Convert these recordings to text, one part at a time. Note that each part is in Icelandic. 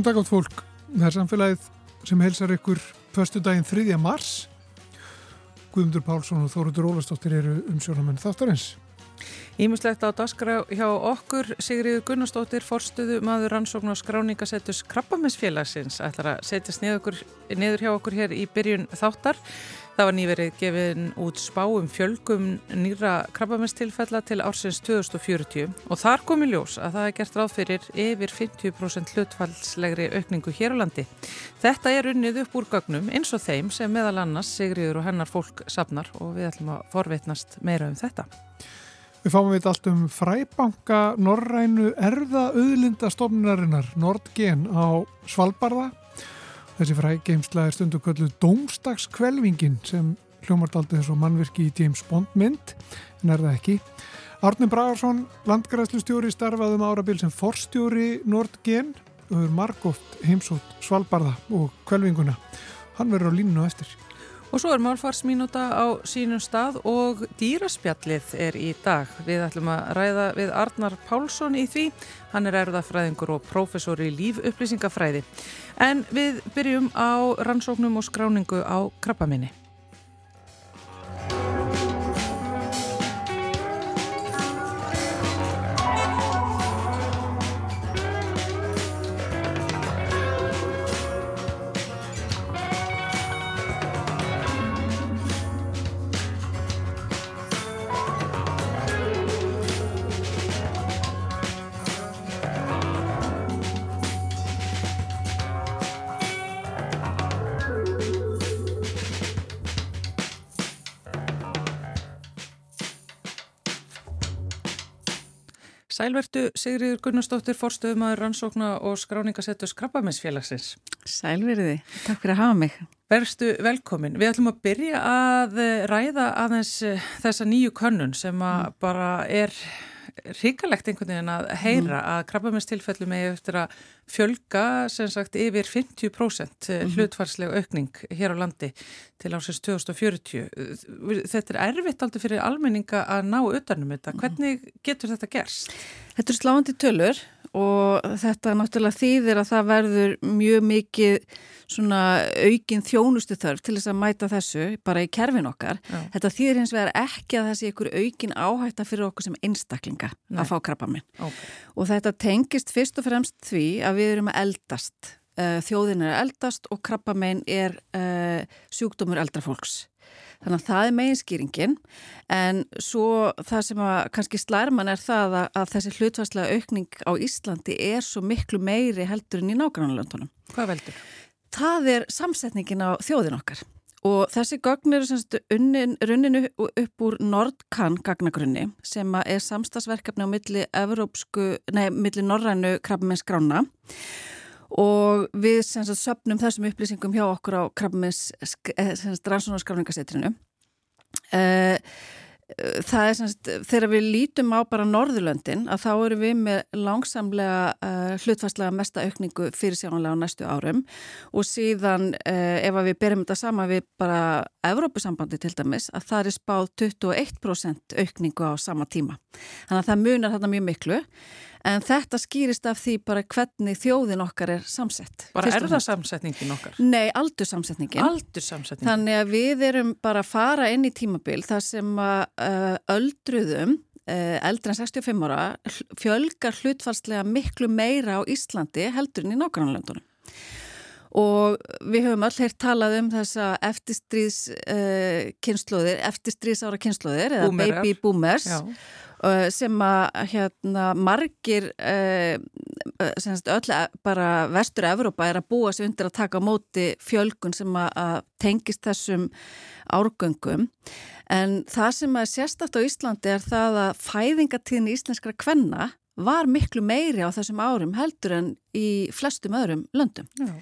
Góðan dag átt fólk. Það er samfélagið sem helsar ykkur förstu daginn 3. mars. Guðmundur Pálsson og Þóruður Ólastóttir eru umsjónamenn þáttarins. Ímuslegt á daskra hjá okkur Sigriður Gunnarsdóttir, forstuðu maður rannsókn og skráningasettus Krabbamensfélagsins ætlar að setjast niður hjá okkur hér í byrjun þáttar. Það var nýverið gefin út spáum fjölgum nýra krabbamenstilfella til ársins 2040 og þar kom í ljós að það er gert ráð fyrir yfir 50% hlutfallslegri aukningu hér á landi. Þetta er unnið upp úr gögnum eins og þeim sem meðal annars Sigriður og hennar fólk sapnar og við ætlum að forvitnast meira um þetta. Við fáum við allt um fræbanka Norrænu erða auðlindastofnunarinnar Nordgen á Svalbardha Þessi frægeimsla er stundu kölluð Dómsdagskvelvingin sem hljómart aldrei þessu mannverki í James Bond mynd, en er það ekki. Arnum Bragarsson, landgræðslustjóri, starfaðum árabil sem forstjóri Nordgen og hefur margótt heimsótt Svalbardha og kvelvinguna. Hann verður á línunu eftir. Og svo er málfarsmínúta á sínum stað og dýraspjallið er í dag. Við ætlum að ræða við Arnar Pálsson í því. Hann er erðafræðingur og prófessor í lífupplýsingafræði. En við byrjum á rannsóknum og skráningu á krabbaminni. Sælvertu Sigriður Gunnarsdóttir, forstöðumæður rannsókna og skráningasettu Skrabbamennsfélagsins. Sælverði, takk fyrir að hafa mig. Verstu velkomin. Við ætlum að byrja að ræða aðeins eh, þessa nýju könnun sem mm. bara er ríkalegt einhvern veginn að heyra mm. að krabbamestilfellum er eftir að fjölga sem sagt yfir 50% mm -hmm. hlutvarslega aukning hér á landi til ásins 2040. Þetta er erfitt aldrei fyrir almenninga að ná utanum þetta. Mhm. Hvernig getur þetta gerst? Þetta er sláandi tölur og þetta náttúrulega þýðir að það verður mjög mikið svona aukin þjónustu þörf til þess að mæta þessu bara í kerfin okkar. Já. Þetta þýðir hins vegar ekki að það sé ykkur aukin áhætta fyrir okkur sem einstaklinga Nei. að fá krabba minn. Okay. Og þetta tengist fyrst og fremst því að við erum að eldast. Eh, þjóðin er að eldast og krabba minn er uh, sjúkdómur eldra fólks. Þannig að það er meginskýringin en svo það sem að kannski slærman er það að, að þessi hlutvarslega aukning á Íslandi er svo miklu meiri heldur en í nágrannalöndunum. Hvað veldur? Það er samsetningin á þjóðin okkar og þessi gögn eru runninu upp úr Nordkan gagnagrunni sem er samstagsverkefni á milli, milli Norrænu krabbamenns grána og við sagt, söpnum þessum upplýsingum hjá okkur á krabbamins eh, rannsónarskrafningasetrinu uh, það er sagt, þegar við lítum á bara Norðurlöndin að þá eru við með langsamlega uh, hlutfærslega mesta aukningu fyrir sjáanlega á næstu árum. Og síðan uh, ef við berjum þetta sama við bara Evrópusambandi til dæmis að það er spáð 21% aukningu á sama tíma. Þannig að það munar þarna mjög miklu En þetta skýrist af því bara hvernig þjóðin okkar er samsett. Bara er það samsetningin okkar? Nei, aldur samsetningin. Aldur samsetningin. Þannig að við erum bara að fara inn í tímabil þar sem að uh, öldruðum, uh, eldri en 65 ára, fjölgar hlutfalslega miklu meira á Íslandi heldur en í nákvæmlandunum. Og við höfum öll heirt talað um þessa eftirstríðs uh, kynnslóðir, eftirstríðsára kynnslóðir eða Boomerar. baby boomers. Já sem að hérna margir uh, öll bara vestur Evrópa er að búa sig undir að taka á móti fjölgun sem að tengist þessum árgöngum en það sem að sérstætt á Íslandi er það að fæðingatíðin í íslenskra kvenna var miklu meiri á þessum árum heldur en í flestum öðrum löndum. Já.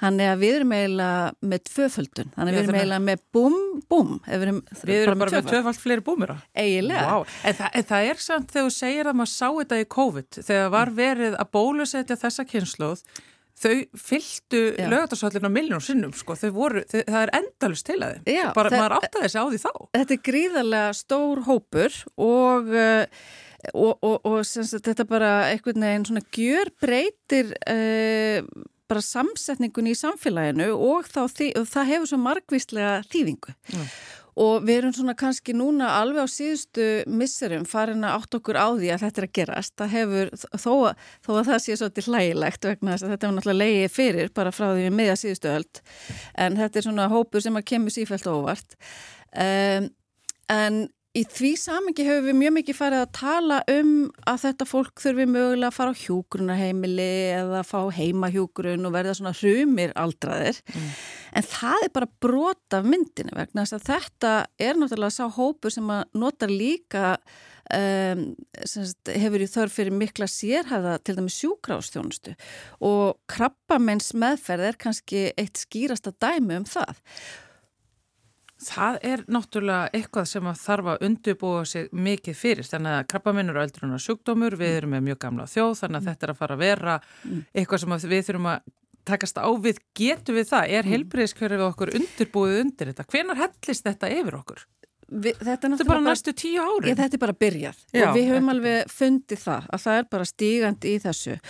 Þannig að við erum eiginlega með tvöföldun, þannig að við erum eiginlega með búm, búm. Við erum bara, bara með tvöfald fleiri búmur á. Eiginlega. Wow. En, þa en það er samt þegar þú segir að maður sá þetta í COVID, þegar var mm. verið að bólusetja þessa kynsluð, þau fylgtu lögatarsvallin á miljónum sinnum, sko, voru, þau, það er endalust til að þeim. Bara það, maður áttaði þessi á því þá. Þetta er gríðarlega stór hópur og... Uh, og, og, og sagt, þetta bara einhvern veginn svona gjör breytir uh, bara samsetningun í samfélaginu og, og það hefur svo margvíslega þýðingu. Mm. og við erum svona kannski núna alveg á síðustu misserum farin að átt okkur á því að þetta er að gerast. Það hefur, þó, þó að það sé svolítið hlægilegt vegna þess að þetta er náttúrulega leiðið fyrir bara frá því við miða síðustu öll en þetta er svona hópur sem að kemur sífælt óvart. Um, en Í því samengi hefur við mjög mikið farið að tala um að þetta fólk þurfi mögulega að fara á hjúgrunarheimili eða fá heimahjúgrun og verða svona hrumir aldraðir. Mm. En það er bara brot af myndinu vegna þess að þetta er náttúrulega sá hópur sem að nota líka um, hefur í þörf fyrir mikla sérhæða til dæmi sjúkrástjónustu og krabbamenns meðferð er kannski eitt skýrasta dæmi um það. Það er náttúrulega eitthvað sem þarf að undirbúa sig mikið fyrir þannig að krabbaminnur og eldrunar sjúkdómur við erum með mjög gamla þjóð þannig að mm. þetta er að fara að vera mm. eitthvað sem við þurfum að takast á við, getur við það er mm. heilbreyðskjörið við okkur undirbúið undir þetta hvenar hellist þetta yfir okkur? Við, þetta, þetta er bara næstu tíu ári ég, Þetta er bara byrjað. Já, og við höfum alveg fundið það að það er bara stígandi í þessu.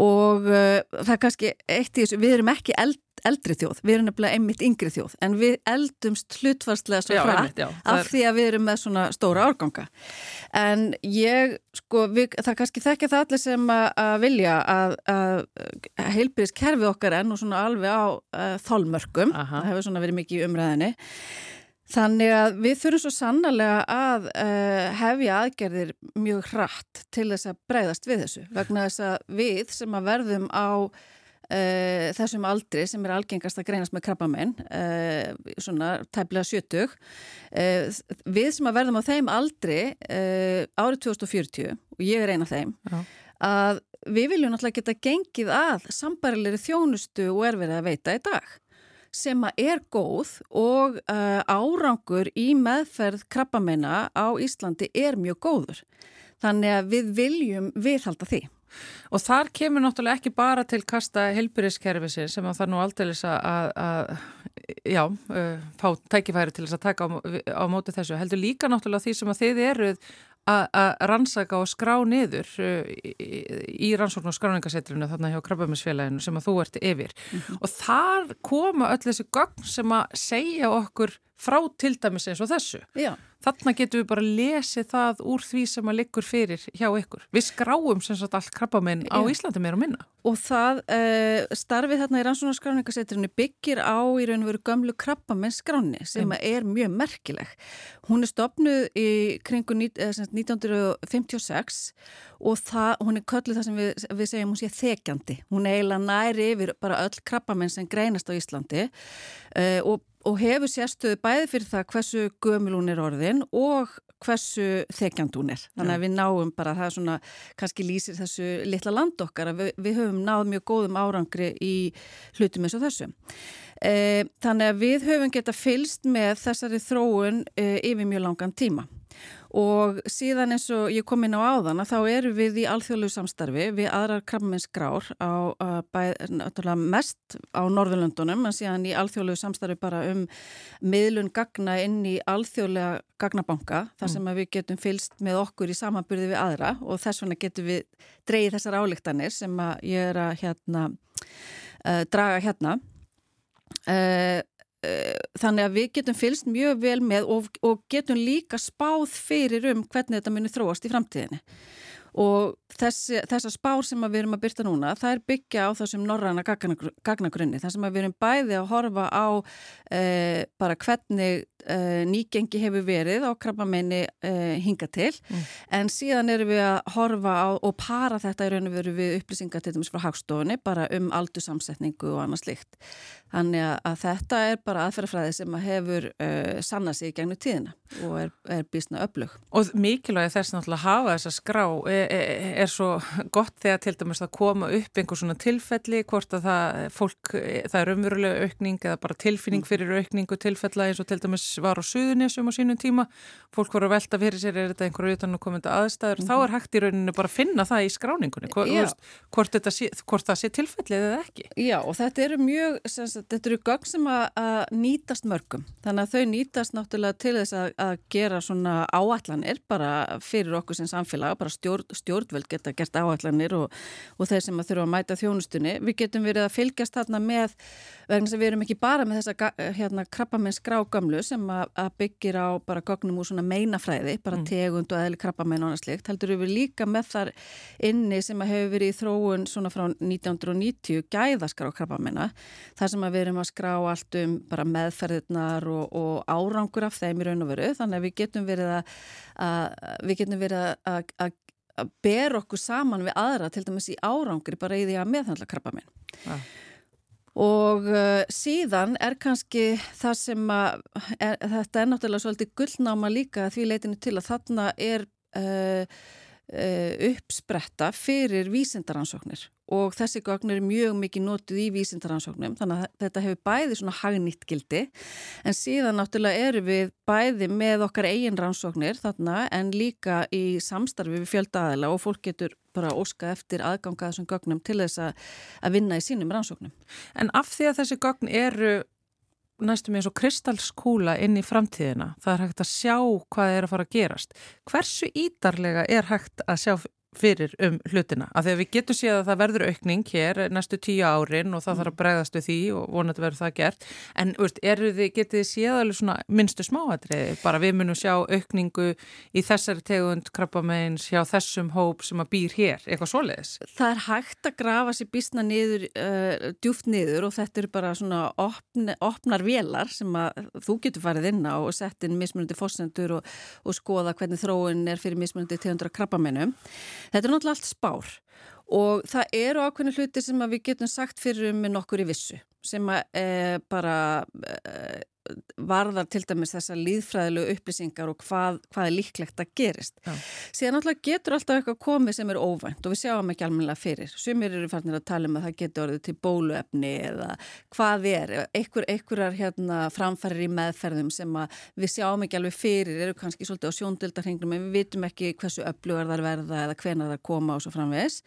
Og uh, það er kannski eitt í þessu, við erum ekki eld, eldri þjóð, við erum nefnilega einmitt yngri þjóð en við eldumst hlutvarslega svo hratt af er... því að við erum með svona stóra árganga. En ég, sko, við, það er kannski þekkja það allir sem að, að vilja að, að heilbyrðis kerfið okkar enn og svona alveg á uh, þálmörkum, það hefur svona verið mikið í umræðinni Þannig að við þurfum svo sannlega að uh, hefja aðgerðir mjög hratt til þess að breyðast við þessu vegna þess að við sem að verðum á uh, þessum aldri sem er algengast að greinast með krabbamenn, uh, svona tæplega 70, við sem að verðum á þeim aldri árið 2040 og ég er eina af þeim, Já. að við viljum náttúrulega geta gengið að sambarilegri þjónustu og erfið að veita í dag sem er góð og uh, árangur í meðferð krabbameina á Íslandi er mjög góður. Þannig að við viljum viðhalda því. Og þar kemur náttúrulega ekki bara til kasta helburiskerfisi sem að það nú aldrei að, að já, uh, fá tækifæri til þess að taka á, á móti þessu. Heldur líka náttúrulega því sem að þið eruð að rannsaka og skrá niður uh, í, í rannsókn og skráningasetrinu þarna hjá Krabbaminsfélaginu sem að þú ert yfir mm -hmm. og þar koma öll þessi gögn sem að segja okkur frá til dæmis eins og þessu Já. Þarna getum við bara lesið það úr því sem að liggur fyrir hjá ykkur. Við skráum sem sagt allt krabbamenn á Íslandi meira og minna. Og það uh, starfið þarna í rannsónarskráningasetrinu byggir á í raun og veru gömlu krabbamenn skráni sem er mjög merkileg. Hún er stopnuð í kringu 1956 og það, hún er kölluð það sem við, við segjum hún sé þekjandi. Hún er eiginlega næri yfir bara öll krabbamenn sem greinast á Íslandi uh, og og hefur sérstöðu bæði fyrir það hversu gömul hún er orðin og hversu þekjand hún er. Þannig að við náum bara, það er svona, kannski lýsir þessu litla land okkar að við, við höfum náð mjög góðum árangri í hlutum eins og þessu. E, þannig að við höfum geta fylst með þessari þróun e, yfir mjög langan tíma og síðan eins og ég kom inn á áðan að þá eru við í alþjóðlegu samstarfi við aðrar krabbamennsgrár á bæ, mest á Norðurlöndunum en síðan í alþjóðlegu samstarfi bara um miðlun gagna inn í alþjóðlega gagnabanka þar mm. sem við getum fylst með okkur í samanburði við aðra og þess vegna getum við dreyið þessar álíktanir sem ég er að hérna, uh, draga hérna Uh, þannig að við getum fylst mjög vel með og, og getum líka spáð fyrir um hvernig þetta munir þróast í framtíðinni. Og þessi, þessar spár sem við erum að byrta núna það er byggja á þessum norræna gagnagrunni þar sem við erum bæði að horfa á e, bara hvernig e, nýgengi hefur verið á krabbamenni e, hinga til mm. en síðan erum við að horfa á og para þetta í raun og veru við upplýsingar til dæmis frá hagstofunni bara um aldursamsetningu og annað slikt þannig að þetta er bara aðferðafræði sem að hefur sanna sig í gegnum tíðina og er, er bísna öflug. Og mikilvæg þess að hafa þessa skrá er svo gott þegar til dæmis að koma upp einhver svona tilfelli, hvort að það, fólk, það er umverulega aukning eða bara tilfinning mm. fyrir aukningu tilfella eins og til dæmis var á suðunisum á sínum tíma, fólk voru að velta fyrir sér er þetta einhverju utan að koma til aðstæður, mm -hmm. þá er hægt í rauninu bara að finna það í skráningunni, hvort, hvort, sé, hvort það sé tilfellið eða ekki. Já og þetta eru mjög, sagt, þetta eru gögn sem að, að nýtast mörgum, þannig að þau nýtast náttúrulega til þess að, að gera svona áallanir bara fyrir okkur sem samfélag, bara stjórn, stjórnvöld geta gert áallanir og, og þeir sem að þurfa að mæta þjónustunni. Við getum verið að fylgjast þarna með, vegna sem við erum ekki bara með þessa hérna, krabbamenns grágamlu sem að, að byggir á bara gögnum úr svona meinafræði, bara mm. tegund og eðli krabbamenn og annað slikt, heldur við líka með þar inni sem að hefur verið í þróun svona frá 1990 gæðaskar á krabbamenna, þar sem að við erum að skrá allt um bara meðferðirnar og, og árangur af þeim í raun og veru, þannig að við getum verið að, að við getum verið að, að að ber okkur saman við aðra til dæmis í árangri bara í því að meðhandla krabba minn ja. og uh, síðan er kannski það sem að er, þetta er náttúrulega svolítið gullnáma líka því leitinu til að þarna er uh, uh, uppspretta fyrir vísindaransóknir og þessi gögn er mjög mikið nótuð í vísindaransóknum þannig að þetta hefur bæði svona hagnýtt gildi en síðan náttúrulega eru við bæði með okkar eigin rannsóknir þarna en líka í samstarfi við fjölda aðila og fólk getur bara óska eftir aðganga þessum gögnum til þess að vinna í sínum rannsóknum. En af því að þessi gögn eru næstum eins og kristalskúla inn í framtíðina, það er hægt að sjá hvað er að fara að gerast. Hversu ídarlega er hægt að sjá fyrir um hlutina, af því að við getum séð að það verður aukning hér næstu tíu árin og það mm. þarf að bregðast við því og vonandi verður það gert, en veist, þið, getið þið séð alveg svona minnstu smáatriði, bara við munum sjá aukningu í þessari tegund krabbameins hjá þessum hóp sem að býr hér, eitthvað svoleiðis? Það er hægt að grafa sér bísna niður, uh, djúft niður og þetta eru bara svona opn, opnar velar sem að þú getur farið inn á og sett inn mismunandi fósendur og, og skoða Þetta er náttúrulega allt spár og það eru ákveðinu hluti sem við getum sagt fyrir um með nokkur í vissu sem að e, bara e, varðar til dæmis þessa líðfræðilegu upplýsingar og hvað, hvað er líklegt að gerist. Já. Síðan náttúrulega getur alltaf eitthvað komið sem er óvænt og við sjáum ekki almennilega fyrir. Sumir eru farnir að tala um að það getur orðið til bóluefni eða hvað er, einhver, einhverjar hérna, framfærir í meðferðum sem við sjáum ekki alveg fyrir, eru kannski svolítið á sjóndildarhengnum en við vitum ekki hversu öflugar þar verða eða hvena þar koma og svo framvegs.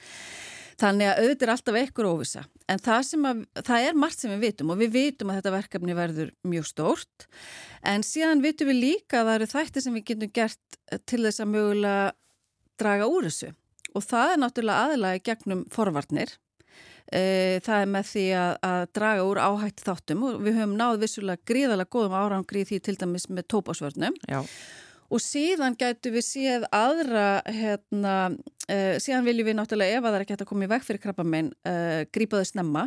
Þannig að auðvitað er alltaf ekkur óvisa en það, að, það er margt sem við vitum og við vitum að þetta verkefni verður mjög stórt. En síðan vitum við líka að það eru þætti sem við getum gert til þess að mögulega draga úr þessu. Og það er náttúrulega aðlægi gegnum forvarnir. E, það er með því að, að draga úr áhætti þáttum og við höfum náð vissulega gríðalega góðum árangri því til dæmis með tópásvörnum Já og síðan gætu við séð aðra, hérna, uh, síðan viljum við náttúrulega ef að það er ekki hægt að koma í veg fyrir krabba meginn, uh, eh, grípa þau snemma.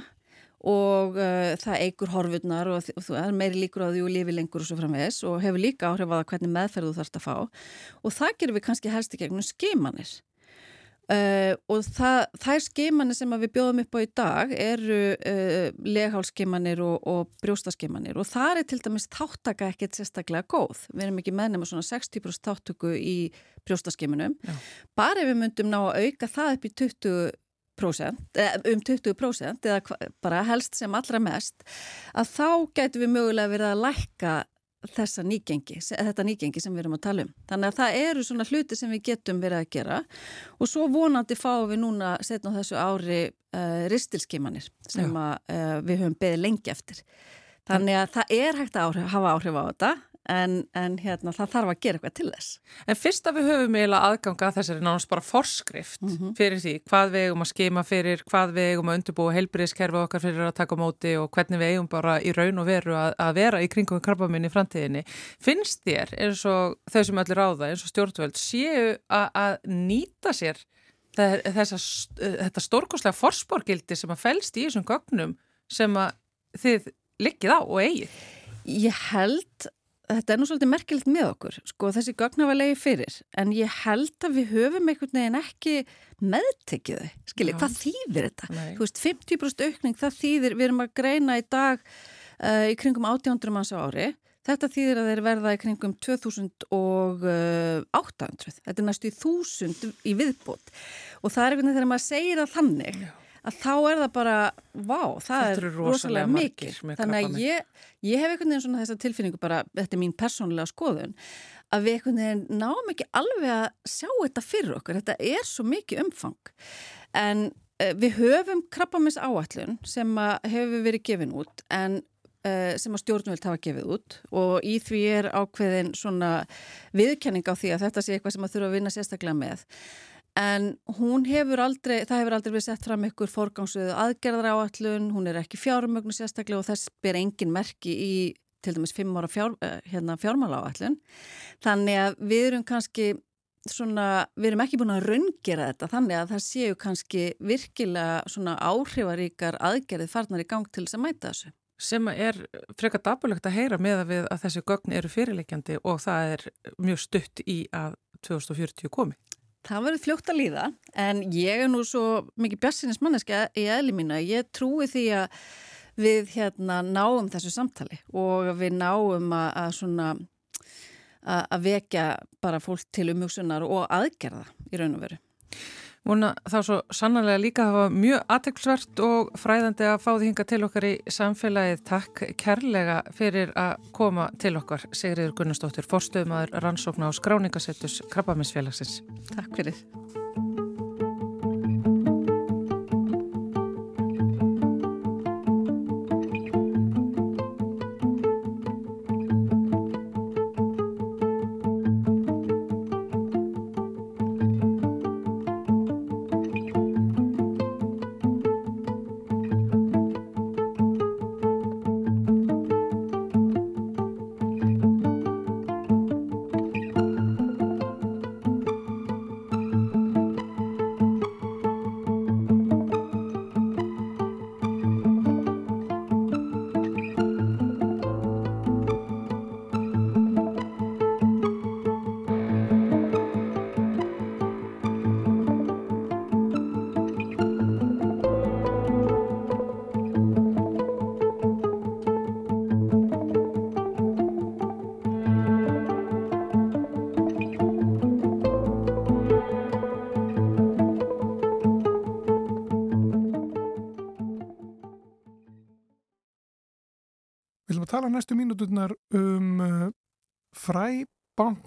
Og uh, það eigur horfurnar og, og það er meiri líkur á því og lifi lengur og svo framvegs og hefur líka áhrif á það hvernig meðferðu þú þarfst að fá. Og það gerum við kannski helst í gegnum skimanir Uh, og það, þær skimanir sem við bjóðum upp á í dag eru uh, leghálskimanir og, og brjóstaskimanir. Og það er til dæmis þáttaka ekkert sérstaklega góð. Við erum ekki meðnum að svona 60% þáttöku í brjóstaskiminum bara ef við myndum ná að auka það upp í 20% um 20% eða bara helst sem allra mest að þá getur við mögulega verið að lækka þessa nýgengi, þetta nýgengi sem við erum að tala um. Þannig að það eru svona hluti sem við getum verið að gera og svo vonandi fáum við núna setna á þessu ári uh, ristilskimanir sem að, uh, við höfum beðið lengi eftir. Þannig að það er hægt að áhrif, hafa áhrif á þetta en, en hérna, það þarf að gera eitthvað til þess. En fyrst að við höfum eiginlega aðganga að þessari nánast bara forskrift mm -hmm. fyrir því hvað við eigum að skema fyrir, hvað við eigum að undirbúa heilbyrðiskerfi okkar fyrir að taka móti og hvernig við eigum bara í raun og veru að, að vera í kringum krabbaminn í framtíðinni. Finnst þér eins og þau sem öllir á það, eins og stjórnvöld, séu að, að nýta sér þessa, þetta stórkoslega forsporgildi sem að fælst í þessum gögnum sem að þið liggið á og eigið? Ég held þetta er nú svolítið merkilegt með okkur sko þessi gögnafalegi fyrir en ég held að við höfum einhvern veginn ekki meðtekiðu, skiljið, hvað þýðir þetta? Nei. Þú veist, 50% aukning það þýðir, við erum að greina í dag uh, í kringum 800 manns á ári Þetta þýðir að þeir verða í kringum 2800. Þetta er næstu í 1000 í viðbót og það er einhvern veginn þegar maður segir að þannig Já. Að þá er það bara, vá, það þetta er rosalega mikil. Þannig að ég, ég hef einhvern veginn svona þessa tilfinningu bara, þetta er mín persónlega skoðun, að við einhvern veginn náum ekki alveg að sjá þetta fyrir okkur. Þetta er svo mikið umfang. En uh, við höfum krabbamins áallun sem hefur verið gefin út en Eh, sem að stjórnvöld hafa gefið út og í því er ákveðin svona viðkenning á því að þetta sé eitthvað sem að þurfa að vinna sérstaklega með en hún hefur aldrei, það hefur aldrei verið sett fram ykkur forgámsöðu aðgerðar áallun, hún er ekki fjármögnu sérstaklega og þess ber engin merki í til dæmis fimm ára fjár, eh, hérna, fjármála áallun þannig að við erum kannski svona, við erum ekki búin að raungera þetta þannig að það séu kannski virkilega svona áhrifaríkar aðgerðið farnar í gang til þess að mæta þessu sem er frekar dabulegt að heyra með að við að þessi gögn eru fyrirleikjandi og það er mjög stutt í að 2040 komi. Það verður fljótt að líða en ég er nú svo mikið björnsinnis manneska í eðli mínu að ég trúi því að við hérna náum þessu samtali og við náum að, að svona að vekja bara fólk til umhugsunar og aðgerða í raun og veru. Múna þá svo sannarlega líka að hafa mjög aðteglsvert og fræðandi að fá því hinga til okkar í samfélagið. Takk kærlega fyrir að koma til okkar. Sigriður Gunnarsdóttir, forstöðumadur rannsókn á skráningasettus Krabbaminsfélagsins. Takk fyrir.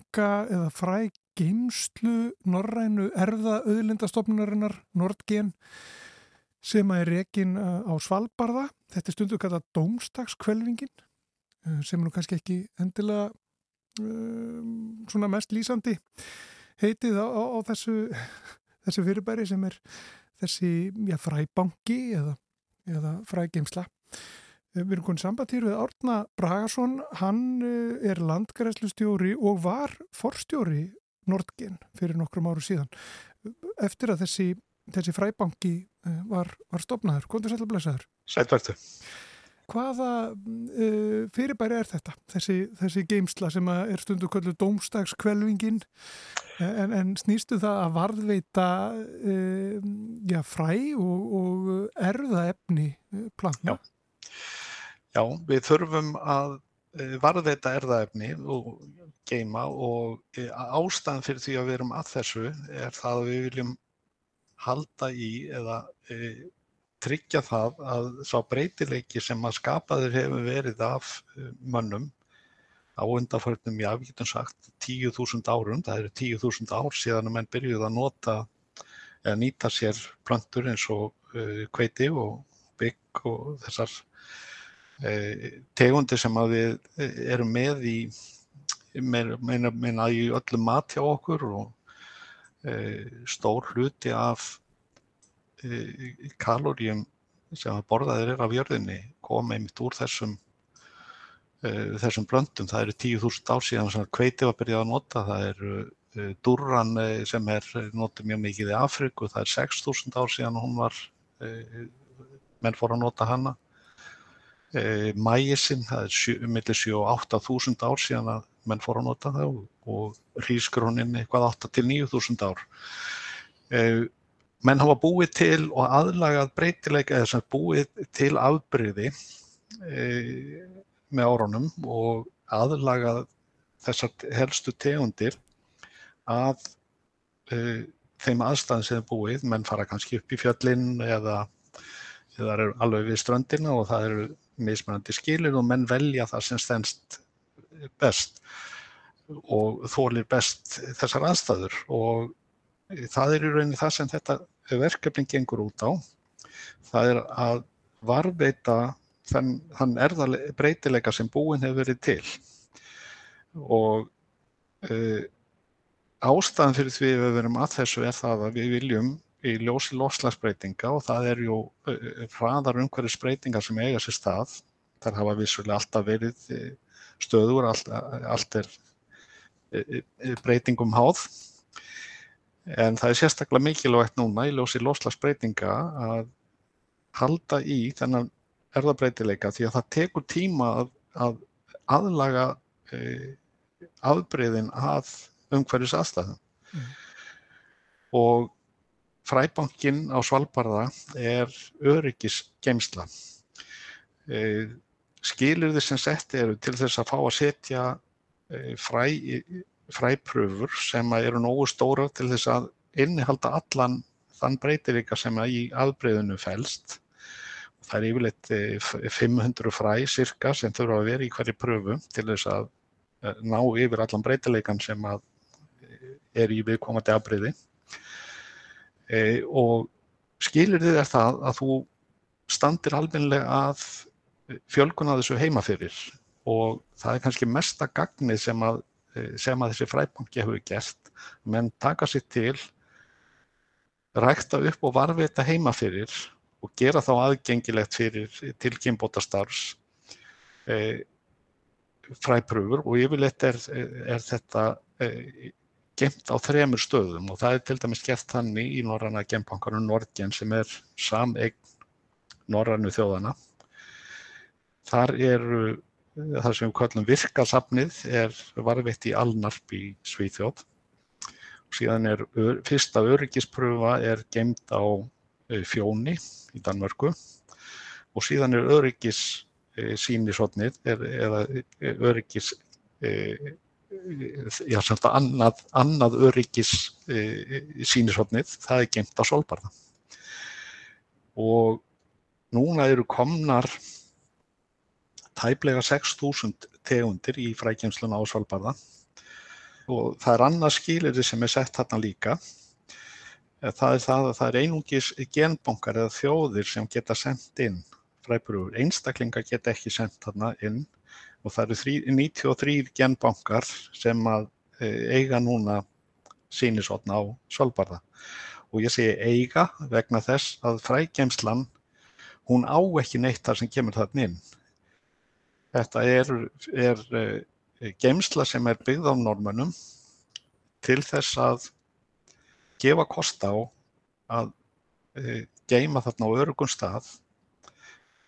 Fræbanka eða frægeimslu norrænu erða auðlindastofnunarinnar Nordgen sem er rekin uh, á Svalbardha. Þetta er stundu kallað Dómstakskvelvingin uh, sem er nú kannski ekki endilega um, svona mest lýsandi heitið á, á, á þessu, þessu fyrirbæri sem er þessi já, fræbanki eða, eða frægeimsla. Við erum konið sambandýr við Árna Bragason, hann eh, er landgræslustjóri og var forstjóri Nordgen fyrir nokkrum áru síðan. Eftir að þessi, þessi fræbanki eh, var, var stopnaður, kontur sætla blæsaður? Sætvertu. Hvaða uh, fyrirbæri er þetta? Þessi, þessi geimsla sem er stundu kvöldu domstagskvelvingin en, en snýstu það að varðveita uh, já, fræ og, og erða efni plantna? Já. Já, við þurfum að eh, varðveita erðaefni og geima og eh, ástæðan fyrir því að við erum að þessu er það að við viljum halda í eða e, tryggja það að sá breytileiki sem að skapaður hefur verið af mönnum á undarförnum, já, við getum sagt 10.000 árum, það eru 10.000 ár síðan að menn byrjuð að nota eða nýta sér plöntur eins og uh, kveiti og bygg og þessar Eh, tegundir sem við eh, erum með í, meina, meina í öllum mat hjá okkur og e, stór hluti af kaloríum sem að borðaðir er af jörðinni koma einmitt úr þessum þessum blöndum. Það eru 10.000 ár síðan sem kveiti var byrjað að nota, það eru durran sem er notið mjög mikið í Afriku, það er 6.000 ár síðan hún var menn fór að nota hana mægisinn, það er millir 7 og 8.000 ár síðan að menn fór að nota það og, hrísgrónin eitthvað 8 til 9.000 ár. E, menn hafa búið til og aðlagað breytileika eða sem búið til afbyrði e, með árunum og aðlaga þessar helstu tegundir að þeim aðstæðum sem er búið, menn fara kannski upp í fjöllin eða það eru alveg við ströndina og það eru mismunandi skilir og menn velja það sem stennst best og þólir best þessar aðstæður og það er í rauninni það sem þetta verkefning gengur út á. Það er að varveita þann, þann erðarbreytileika sem búin hefur verið til og uh, ástæðan fyrir því við verum að þessu er það að við viljum í ljósi lofslagsbreytinga og það er ju hraðar umhverfisbreytingar sem eiga sér stað. Það hafa vissulega alltaf verið stöður, allt, allt er breytingum háð. En það er sérstaklega mikilvægt núna í ljósi lofslagsbreytinga að halda í þennan erðabreytileika því að það tekur tíma að, að aðlaga e, afbreyðin að umhverfis aðstæðum. Mm. Og Fræbankin á Svalbarða er öryggisgeimsla. E, skilirði sem sett eru til þess að fá að setja e, fræ, fræpröfur sem eru nógu stóra til þess að innihalda allan þann breytileika sem í aðbreyðinu fælst. Það er yfirleitt 500 fræ cirka sem þurfa að vera í hverju pröfu til þess að ná yfir allan breytileikan sem er í viðkomandi afbreyði e, og skilirðið er það að þú standir almenlega að fjölgun að þessu heima fyrir. Og það er kannski mesta gagnið sem að, sem að þessi fræbanki hefur gert, menn taka sér til, rækta upp og varvita heima fyrir og gera þá aðgengilegt fyrir tilkynbóta starfs e, fræpröfur og yfirleitt er, er þetta e, gemt á þremur stöðum og það er til dæmis gert þannig í Norranna gembankanum Nordgen sem er sameign Norrannu þjóðana. Þar eru það sem við kallum virkasafnið er varveitt í Alnarp í Svíþjóð síðan er fyrsta öryggispröfa er gemt á Fjóni í Danmörku og síðan er öryggis sínisotnið eða öryggis já, samt að annað, annað öryggis e, sínisotnið, það er gemt á solbarða. Og núna eru komnar tæplega 6.000 tegundir í frækjumsluna á Svalbardha og það er annað skilirði sem er sett þarna líka. Það er það að það er einungis genbankar eða þjóðir sem geta sendt inn fræbrúur. Einstaklingar geta ekki sendt þarna inn og það eru 93 genbankar sem að e, eiga núna sínisotna á Svalbardha og ég segi eiga vegna þess að frægemslan hún á ekki neitt þar sem kemur þarna inn. Þetta er, er e, gemsla sem er byggð á normunum til þess að gefa kost á að e, geima þarna á örugum stað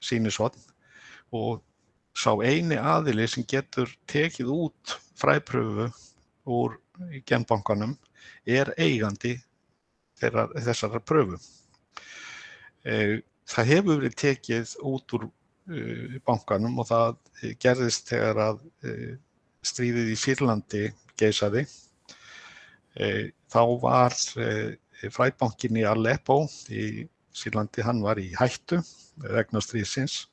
sínisotn og sá eini aðili sem getur tekið út fræpröfu úr genbankanum er eigandi þeirra, þessara pröfu. E, það hefur verið tekið út úr e, bankanum og það gerðist þegar að e, stríðið í Sýrlandi geysaði. Þá var fræbankin í Aleppo í Sýrlandi, hann var í hættu vegna stríðsins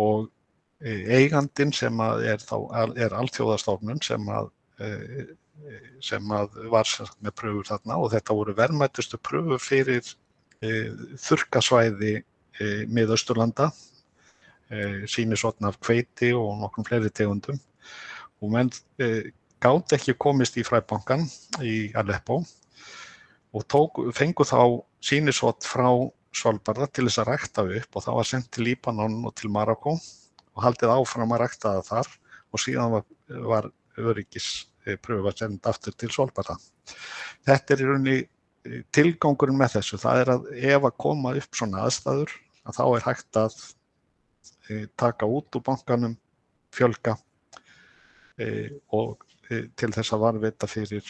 og eigandin sem er, þá, er alþjóðastofnun sem að, e, sem að var með pröfur þarna og þetta voru verðmættustu pröfur fyrir e, þurkasvæði miðausturlanda, sínisotn af kveiti og nokkrum fleiri tegundum. Og menn gátt ekki komist í fræbankan í Aleppo og tók, fengu þá sínisot frá Svalbardha til þess að rækta upp og það var sendt til Líbanon og til Marokko og haldið áfram að rækta það þar og síðan var, var öryggispröfu að senda aftur til Svolbara. Þetta er í rauninni eh, tilgangurinn með þessu. Það er að ef að koma upp svona aðstæður að þá er hægt að e, taka út úr bankanum, fjölga e, og til þess að varvita fyrir,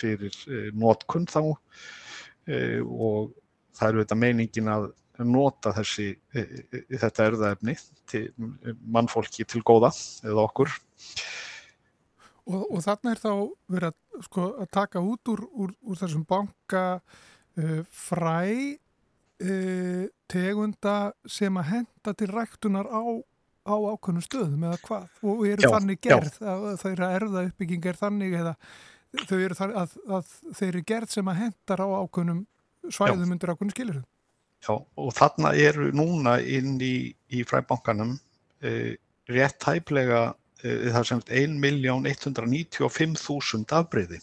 fyrir nótkunn þá og það eru þetta meiningin að nota þessi, þetta erðaefni til mannfólki til góða eða okkur. Og, og þarna er þá verið að, sko, að taka út úr, úr, úr þessum banka uh, fræ uh, tegunda sem að henda til ræktunar á, á ákveðnum stöðum eða hvað? Og eru já, þannig gerð já. að að erða uppbygging er þannig eða þau eru þannig að, að þeir eru gerð sem að hendar á ákveðnum svæðum já. undir ákveðnum skilirum? Já, og þarna eru núna inn í, í fræbankanum uh, rétt hæflega uh, það sem 1.195.000 afbreyði.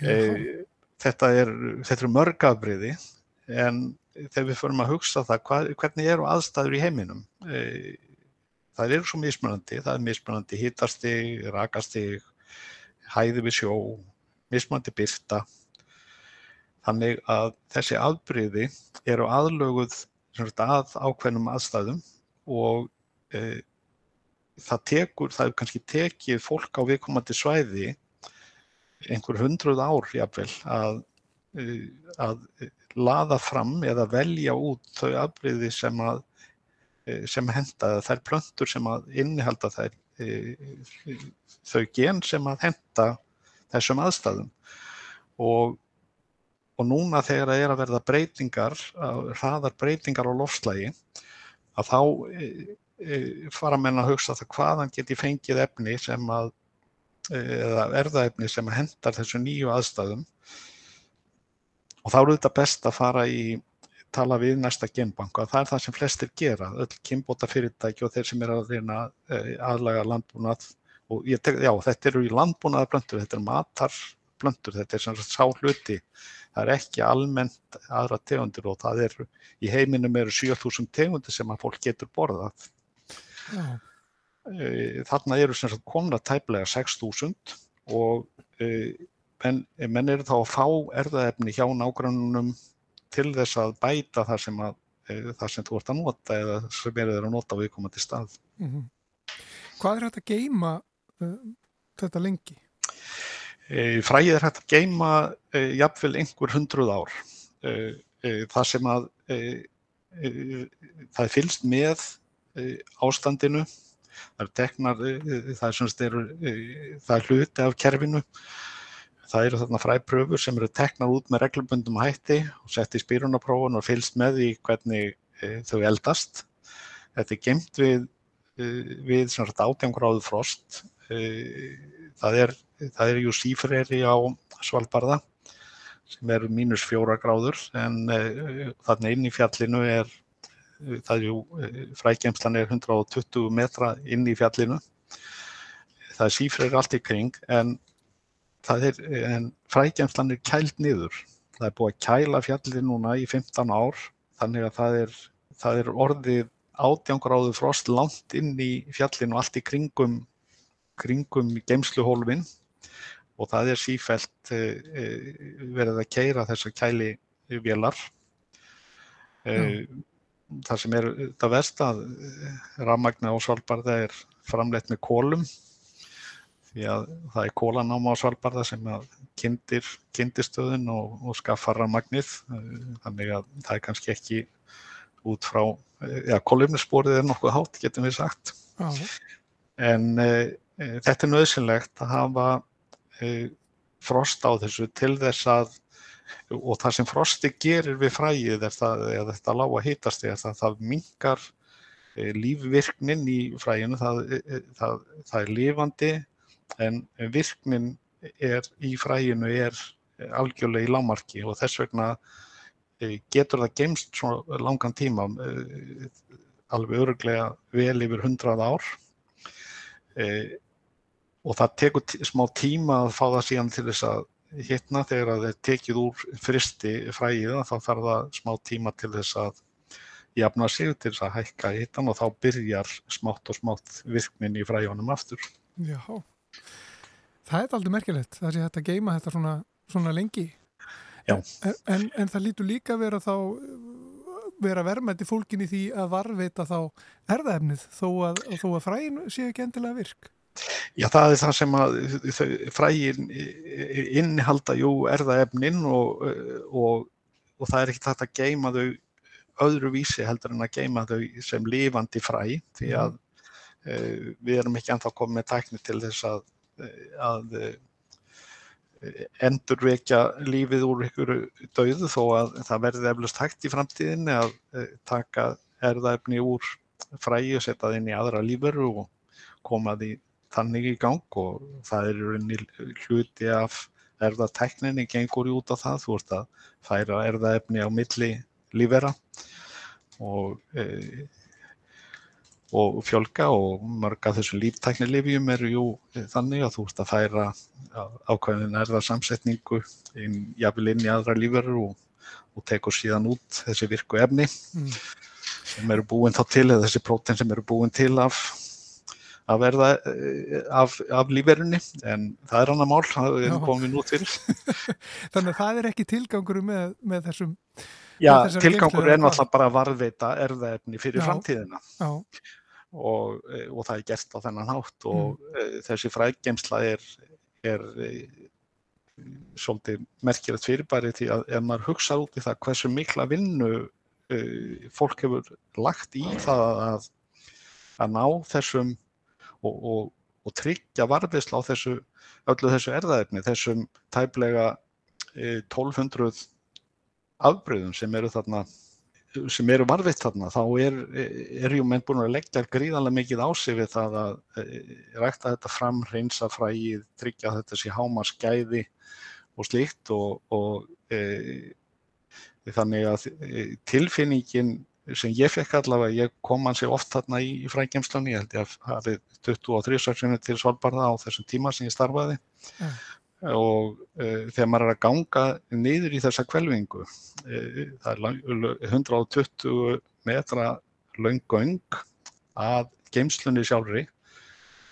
Uh, þetta er, þetta er mörg afbreyði en þegar við förum að hugsa það hvað, hvernig eru aðstæður í heiminum? Það eru svo mismunandi, það er mismunandi hittastig, rakastig, hæði við sjó, mismunandi byrta Þannig að þessi afbreyði eru aðlöguð að ákveðnum aðstæðum og e, það tekur, það er kannski tekið fólk á viðkomandi svæði einhver hundruð ár jáfnvel að, e, að laða fram eða velja út þau afbreyði sem að e, sem henda, þær plöntur sem innihalda þær e, þau gen sem að henda þessum aðstæðum. Og og núna þegar það er að verða breytingar, hraðar breytingar á lofslægi, að þá e, e, fara menn að hugsa það hvaðan geti fengið efni sem að, e, eða erðaefni sem hendar þessu nýju aðstæðum og þá eru þetta best að fara í tala við næsta genbanka. Það er það sem flestir gera, öll kynbóta fyrirtæki og þeir sem er að reyna aðlaga landbúnað og ég já þetta eru í landbúnaðarblöndur, þetta er matarblöndur, þetta er sagt sá hluti það er ekki almennt aðra tegundir og það er í heiminum eru 7000 tegundir sem að fólk getur borðað Já. E, þarna eru sem sagt komna tæplega 6000 og e, menn, menn eru þá að fá erðaefni hjá nágrannunum til þess að bæta það sem, að, e, það sem þú ert að nota eða sem eru þeirra að nota viðkomandi stað mm -hmm. Hvað er þetta að geima uh, þetta lengi? Eh, fræið er hægt að geima eh, jafnvel einhver hundruð ár. Eh, það sem að það er fylst með ástandinu, það er teknar, það er, það er hluti af kerfinu, það eru þarna fræpröfur sem eru teknar út með reglubundum hætti og sett í spýrunaprófun og fylst með í hvernig þau eldast. Þetta er gemt við, við átjangráðu frost það er, það er jú sífreri á Svalbardha sem er mínus fjóra gráður en uh, þarna inn í fjallinu er það er jú, frækjemslan er 120 metra inn í fjallinu. Það er sífreri allt í kring en, en frækjemslan er kælt niður. Það er búið að kæla fjallinu núna í 15 ár þannig að það er, það er orðið átjangráðu frost langt inn í fjallinu allt í kringum kringum geimsluhólfin og það er sífælt eh, eh, verið að keira þessar kæli vélar. Mm. Það sem er það verst að rammagna á Svalbardha er framleitt með kólum því að það er kólanáma á Svalbardha sem kynntir kynntistöðun og, og skaffar rammagnið þannig að það er kannski ekki út frá, já kólumnisporið er nokkuð hátt getum við sagt ah. en Eh, þetta er nöðsynlegt að hafa eh, frost á þessu til þess að og það sem frosti gerir við fræið er það, eða þetta lága hýtast er það, það mingar eh, lífvirknin í fræinu, það, það, það er lifandi en virknin er í fræinu er algjörlega í lámarki og þess vegna getur það geimst svo langan tíma alveg öruglega vel yfir hundrað ár og það tekur smá tíma að fá það síðan til þess að hittna þegar það er tekið úr fristi fræðið þá þarf það smá tíma til þess að jafna sig til þess að hækka hittan og þá byrjar smátt og smátt virknin í fræðunum aftur. Já, það er aldrei merkilegt það sé þetta geima þetta svona, svona lengi. Já. En, en, það lítur líka að vera þá vera verðmætti fólkin í því að varveita þá erðaefnið þó að, að fræðin sé ekki endilega virk. Já, það er það sem að frægin innihalda jú erðaefnin og, og, og það er ekki þetta að geima þau öðru vísi heldur en að geima þau sem lifandi fræ því að uh, við erum ekki ennþá komið með tækni til þess að, að endurvekja lífið úr ykkur döðu þó að það verði eflust hægt í framtíðinni að taka erðaefni úr fræi og setja það inn í aðra lífveru og koma því þannig í gang og það er hluti af erðatækninni gengur í út á það, þú ert að færa erðaefni á milli lífera og, e, og fjölga og mörg af þessu líftæknilifjum eru jú þannig að þú ert að færa ákvæðin erðarsamsetningu inn, jafnvel inn í aðra lífverður og, og tekur síðan út þessi virku efni mm. sem eru búin þá til eða þessi prótein sem eru búin til af að verða eh, af, af lífverðinni en það er annar mál, það er komið nút fyrir. Þannig að það er ekki tilgangur með, með þessum Já, með tilgangur er náttúrulega bara að varðveita erðaefni fyrir Já. framtíðina Já. Og, eh, og það er gert á þennan hátt og mm. þessi frækgemsla er, er svolítið merkilegt fyrirbæri því að ef maður hugsa út í það hversu mikla vinnu fólk hefur lagt í það að, að ná þessum og, og, og tryggja varðisla á þessu, öllu þessu erðaefni, þessum tæplega 1200 e, afbröðum sem eru þarna sem eru varfitt þarna, þá er, er jú menn búin að leggja gríðanlega mikið á sig við það að e, rækta þetta fram, reynsa fræið, tryggja þetta sér háma skæði og slíkt og, og e, þannig að e, tilfinningin sem ég fekk allavega, ég kom hansi oft þarna í, í frækjumslunni, ég held ég að hafið 23 söksinu til Svalbardha á þessum tíma sem ég starfaði mm. og uh, þegar maður er að ganga niður í þessa kvelvingu, uh, það er 120 metra laungöng að geimslunni sjálfri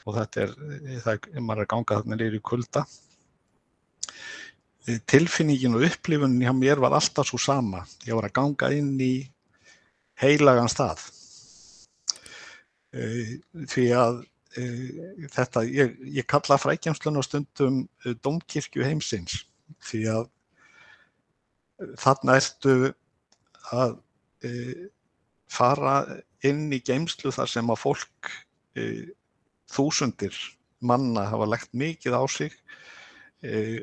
og þetta er, það er, maður er að ganga þarna niður í kulda. Tilfinningin og upplifunin hjá mér var alltaf svo sama. Ég var að ganga inn í heilagan stað. Eh, því að eh, þetta, ég, ég kalla frækjamslun á stundum eh, domkirkju heimsins því að þarna ertu að fara inn í geimslu þar sem að fólk þúsundir manna hafa lagt mikið á sig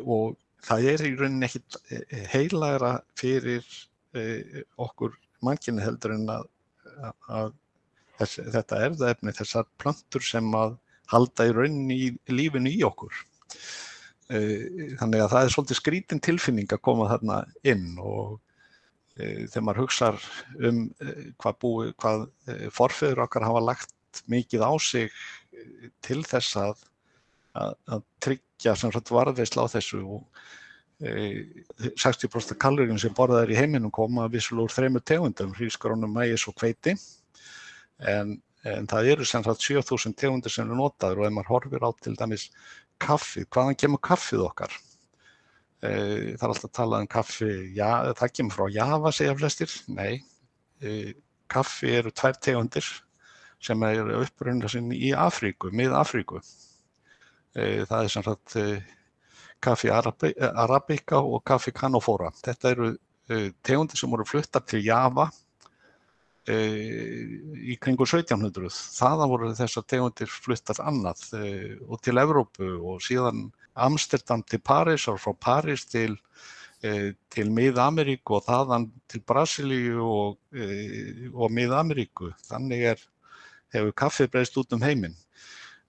og það er í rauninni ekkit heilagra fyrir okkur mannkynni heldur en að, að þess, þetta erðaefni, þessar plantur sem að halda í rauninni í lífinu í okkur. E, þannig að það er svolítið skrítin tilfinning að koma þarna inn og e, þegar maður hugsa um e, hvað, búi, hvað forfeyður okkar hafa lagt mikið á sig til þess að, að, að tryggja varðveisla á þessu og 60% kaloríum sem borðaður í heiminum koma vissulega úr þreymur tegundum, hrísgrónum, mægis og hveiti en, en það eru sem sagt 7000 tegundir sem eru notaður og ef maður horfir á til dæmis kaffið, hvaðan kemur kaffið okkar? E, það er alltaf að tala um kaffi, já, það kemur frá Java segja flestir, nei, e, kaffi eru tvær tegundir sem eru uppröndar sinn í Afríku, mið Afríku. E, það er sem sagt kaffi arabica og kaffi canofora. Þetta eru uh, tegundir sem voru fluttar til Java uh, í kringu 1700. Þaðan voru þessar tegundir fluttar annað og til Evrópu og síðan Amsterdam til París og frá París til til Mið-Ameríku og þaðan til Brasilíu og, og Mið-Ameríku. Þannig er, hefur kaffið breyst út um heiminn.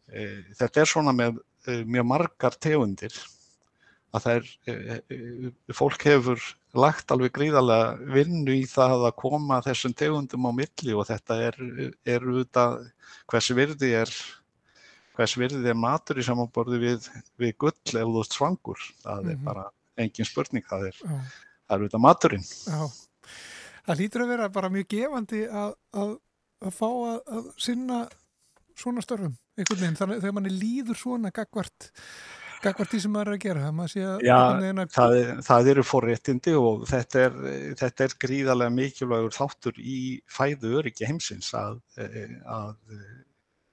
Þetta er svona með mjög margar tegundir að það er, e, e, fólk hefur lagt alveg gríðarlega vinnu í það að koma þessum tegundum á milli og þetta er, er auðvitað hvers virði er, hvers virði er matur í samanborði við, við gull ef þú ert svangur. Það mm -hmm. er mhm. bara engin spurning, það er, það er auðvitað maturinn. Já, það lítur að vera bara mjög gefandi að, að, að fá að, að sinna svona störfum, einhvern veginn, þannig þegar manni líður svona gagvart Gagvart því sem maður er að gera? Að Já, að... það, það eru forréttindi og þetta er, þetta er gríðarlega mikilvægur þáttur í fæðu öryggi heimsins að, að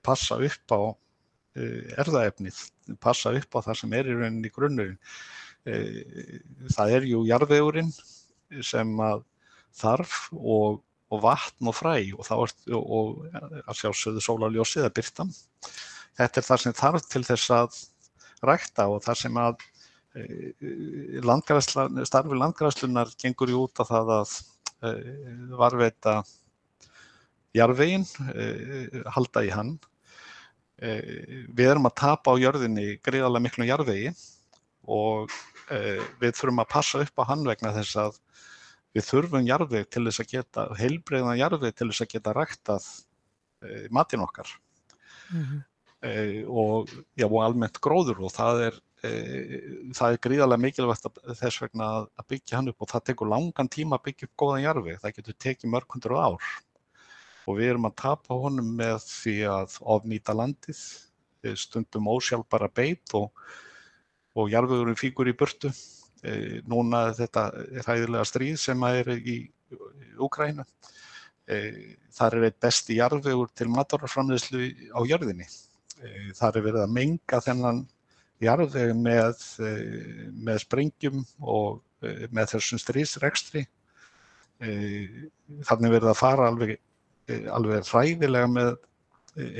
passa upp á eh, erðaefnið, passa upp á það sem er í rauninni grunnurinn. Eh, það er jú jarðvegurinn sem að þarf og, og vatn og fræ og þá er og að sjálfsögðu sólarljósið að byrta. Þetta er það sem þarf til þess að rækta og það sem að landgræsla, starfi landgræslunar gengur í út af það að varveita jarðveginn, halda í hann. Við erum að tapa á jörðinni greiðarlega miklu jarðvegi og við þurfum að passa upp á hann vegna þess að við þurfum jarðveg til þess að geta, heilbreyðan jarðveg til þess að geta ræktað matinn okkar mm -hmm. Og, já, og almennt gróður og það er það er gríðarlega mikilvægt þess vegna að byggja hann upp og það tekur langan tíma að byggja upp góðan jarfi, það getur tekið mörg hundur ár og við erum að tapa honum með því að ofnýta landið, stundum ósjálfbara beit og, og jarfiðurinn fíkur í burtu. Núna þetta hæðilega stríð sem er í Úkræna, þar er eitt besti jarfiður til maturarframleyslu á jörðinni. Þar er verið að menga þennan jarðveg með, með sprengjum og með þessum strísrekstri. Þannig verður að fara alveg, alveg ræðilega með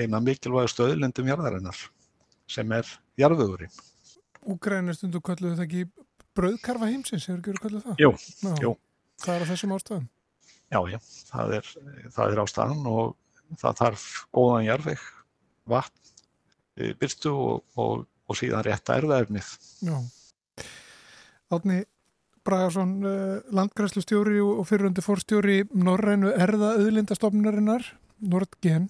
eina mikilvægastu öðlendum jarðarinnar sem er jarðvegurinn. Úgræna stundu kalluðu það ekki brauðkarfa heimsins, hefur ekki verið kalluð það? Jú, Ná, jú. Það er á þessum ástæðum? Já, já, það er, það er ástæðan og það þarf góðan jarðveg, vatn, byrstu og, og og síðan rétta erðaefnið. Já. Átni Bragarsson, landgræslustjóri og fyriröndi fórstjóri Norrænu erða auðlindastofnunarinnar, Nordgen,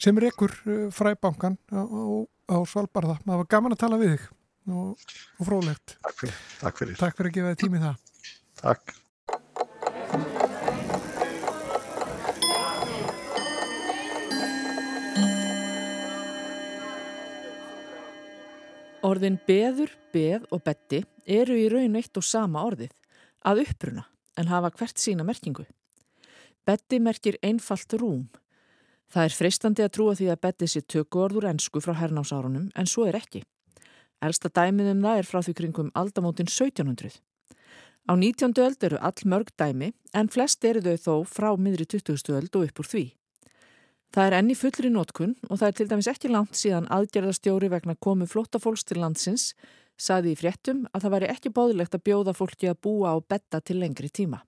sem er ekkur fræbankan á, á Svalbardha. Það var gaman að tala við þig og, og frólægt. Takk fyrir. Takk fyrir. Takk fyrir að gefa þig tími það. Takk. Orðin beður, beð og betti eru í raun eitt og sama orðið, að uppruna, en hafa hvert sína merkingu. Betti merkir einfalt rúm. Það er freistandi að trúa því að betti sé tökuorður ensku frá hernásárunum, en svo er ekki. Elsta dæmið um það er frá því kringum aldamótin 1700. Á 19. öld eru all mörg dæmi, en flest eru þau þó frá miðri 20. öld og upp úr því. Það er enni fullri nótkun og það er til dæmis ekki langt síðan aðgerðastjóri vegna komu flóttafólks til landsins saði í fréttum að það væri ekki bóðilegt að bjóða fólki að búa á betta til lengri tíma.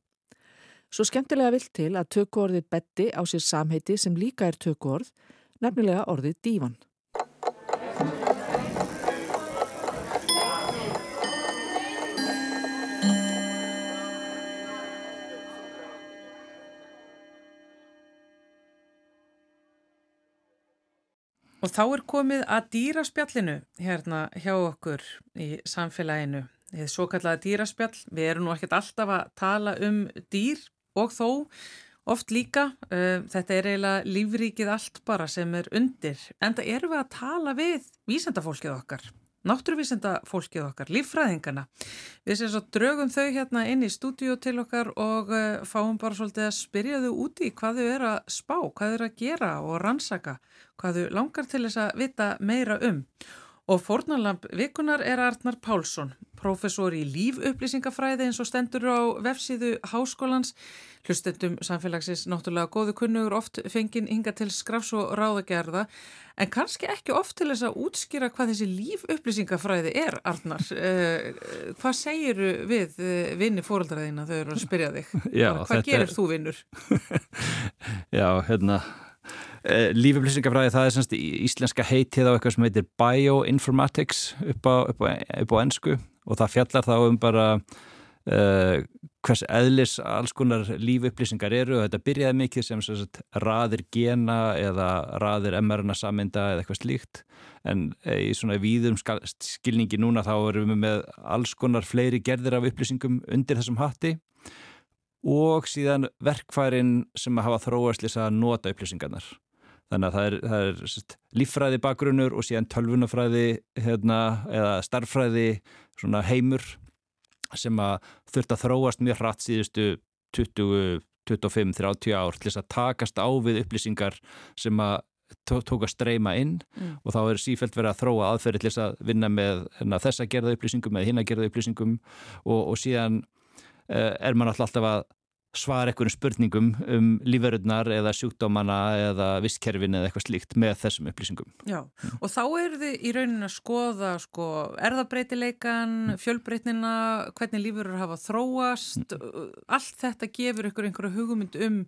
Svo skemmtilega vilt til að tökuorðið betti á sér samheiti sem líka er tökuorð, nefnilega orðið dívan. Og þá er komið að dýraspjallinu hérna hjá okkur í samfélaginu. Þið svo kallaða dýraspjall, við erum nú ekkert alltaf að tala um dýr og þó oft líka. Þetta er eiginlega lífríkið allt bara sem er undir. En það erum við að tala við vísendafólkið okkar, náttúruvísendafólkið okkar, líffræðingana. Við séum svo draugum þau hérna inn í stúdíu til okkar og uh, fáum bara svolítið að spyrja þau úti hvað þau eru að spá, hvað þau eru að gera og rannsaka hvað þau langar til þess að vita meira um. Og fórnalamp vikunar er Arnar Pálsson, professor í lífupplýsingafræði eins og stendur á vefsíðu Háskólans. Hlustendum samfélagsins náttúrulega góðu kunnugur oft fengin hinga til skrafs og ráðagerða, en kannski ekki oft til þess að útskýra hvað þessi lífupplýsingafræði er, Arnar. Uh, hvað segir við uh, vinni fóröldraðina þau eru að spyrja þig? Já, hvað gerir er... þú vinnur? Já, hérna... Lífupplýsingafræði það er semst íslenska heitið á eitthvað sem heitir bioinformatics upp á, upp á, upp á ennsku og það fjallar þá um bara uh, hvers eðlis alls konar lífupplýsingar eru. Og þetta byrjaði mikið sem sagt, raðir gena eða raðir mRNA saminda eða eitthvað slíkt. En í svona víðum skilningi núna þá erum við með alls konar fleiri gerðir af upplýsingum undir þessum hatti. Og síðan verkfærin sem hafa þróast lýsa að nota upplýsingarnar Þannig að það er, það er sest, líffræði bakgrunnur og síðan tölvunafræði hérna, eða starffræði heimur sem að þurft að þróast mjög hratt síðustu 20, 25, 30 ár til þess að takast á við upplýsingar sem að tók að streyma inn mm. og þá er sífælt verið að þróa aðferði til þess að vinna með hérna, þessa gerða upplýsingum eða hinn að gerða upplýsingum og, og síðan uh, er mann alltaf að svara einhverjum spurningum um líferurnar eða sjúkdómana eða visskerfin eða eitthvað slíkt með þessum upplýsingum. Já, og þá eru þið í raunin að skoða sko, erðabreitileikan, mm. fjölbreytnina, hvernig lífurur hafa þróast, mm. allt þetta gefur ykkur einhverju hugumynd um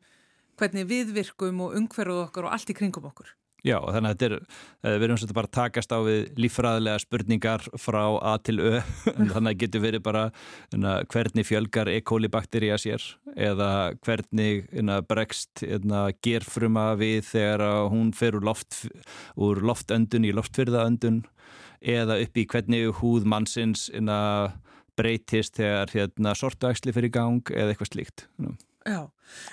hvernig við virkum og umhverfuð okkur og allt í kringum okkur. Já, þannig að þetta er, eh, við erum svolítið bara að takast á við lífræðilega spurningar frá A til Ö, þannig að getur verið bara inna, hérna, hvernig fjölgar E. coli bakteríja sér eða hvernig inna, hérna, bregst inna, hérna, gerfruma við þegar hún fer úr, loft, úr loftöndun í loftfyrðaöndun eða upp í hvernig húð mannsins breytist þegar hérna, sortvægsli fyrir gang eða eitthvað slíkt. Já,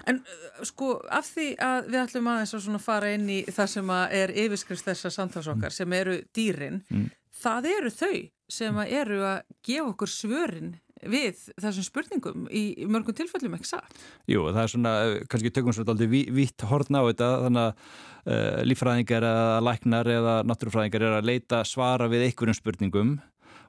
en uh, sko af því að við ætlum aðeins að svona fara inn í það sem er yfirskrifst þessar samtalsokkar mm. sem eru dýrin, mm. það eru þau sem eru að gefa okkur svörin við þessum spurningum í mörgum tilfellum, ekki satt? Jú, það er svona, eh, kannski tökum svona aldrei vitt hortna á þetta, þannig að uh, lífræðingar eða læknar eða náttúrufræðingar er að leita svara við einhverjum spurningum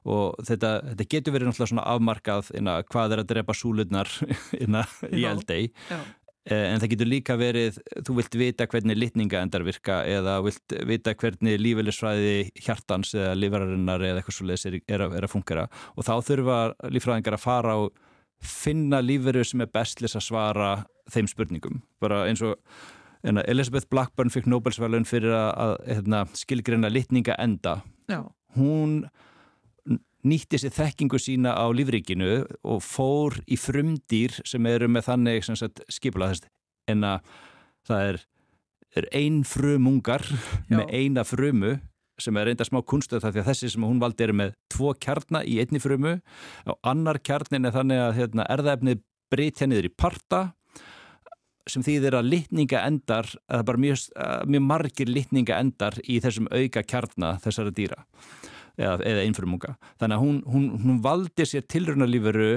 og þetta, þetta getur verið náttúrulega svona afmarkað inna, hvað er að drepa súlurnar í eldei eh, en það getur líka verið þú vilt vita hvernig litningaendar virka eða vilt vita hvernig lífeylisfræði hjartans eða lífararinnar eða eitthvað svolítið er, er, er að fungera og þá þurfa lífræðingar að fara og finna lífeyru sem er bestlis að svara þeim spurningum. Bara eins og Elizabeth Blackburn fikk Nobelsvælun fyrir að, að, hérna, skilgreina litningaenda hún nýtti sér þekkingu sína á lífrikinu og fór í frumdýr sem eru með þannig skipulað en að það er, er ein frumungar Já. með eina frumu sem er reynda smá kunstöð það því að þessi sem hún valdi er með tvo kjarnar í einni frumu. Og annar kjarnin er þannig að hérna, erðaefnið breytja niður í parta sem þýðir að litninga endar, að það er bara mjög, mjög margir litninga endar í þessum auka kjarnar þessara dýra eða, eða einfrumunga. Þannig að hún, hún, hún valdi sér tilrunalífuru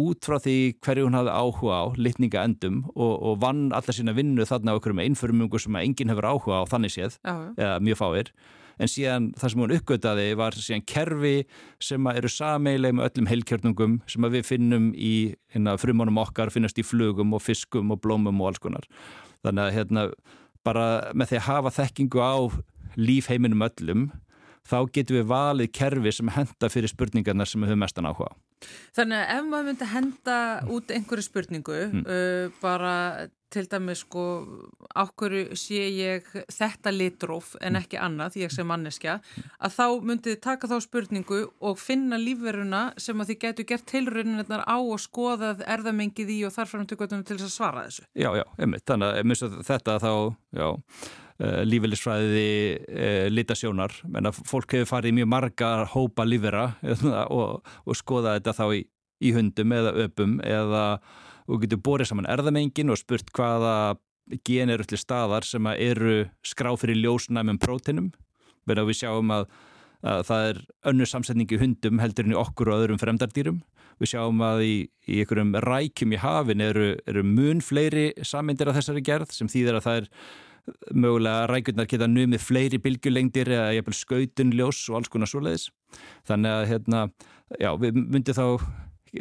út frá því hverju hún hafði áhuga á litninga endum og, og vann alla sína vinnu þarna á okkur með einfrumungu sem að enginn hefur áhuga á þannig séð, eða mjög fáir en síðan það sem hún uppgötaði var síðan kerfi sem eru sameileg með öllum heilkjörnungum sem við finnum í hérna, frumunum okkar, finnast í flugum og fiskum og blómum og alls konar. Þannig að hérna, bara með því að hafa þekkingu á lífheiminum öllum þá getum við valið kerfi sem henda fyrir spurningarna sem við höfum mestan áhuga. Þannig að ef maður myndi henda út einhverju spurningu, mm. uh, bara til dæmi sko, ákverju sé ég þetta litróf en mm. ekki annað, því ég sem manneskja, að þá myndi þið taka þá spurningu og finna lífveruna sem að þið getur gert tilrauninnar á og skoðað erðamengið í og þarfram til að svara þessu. Já, já, einmitt, þannig að þetta þá, já, lífeylisfræði uh, litasjónar, menna fólk hefur farið í mjög marga hópa lífera og, og skoða þetta þá í, í hundum eða öpum eða og getur borið saman erðamengin og spurt hvaða gen eru til staðar sem eru skráð fyrir ljósnæmum prótinum, verða við sjáum að, að það er önnu samsetning í hundum heldur en í okkur og öðrum fremdardýrum. Við sjáum að í, í einhverjum rækjum í hafin eru, eru mun fleiri sammyndir af þessari gerð sem þýðir að það er mögulega rækjurnar geta numið fleiri bylgjulengdir eða jæfnvel skautunljós og alls konar svoleiðis. Þannig að hérna, já, við myndum þá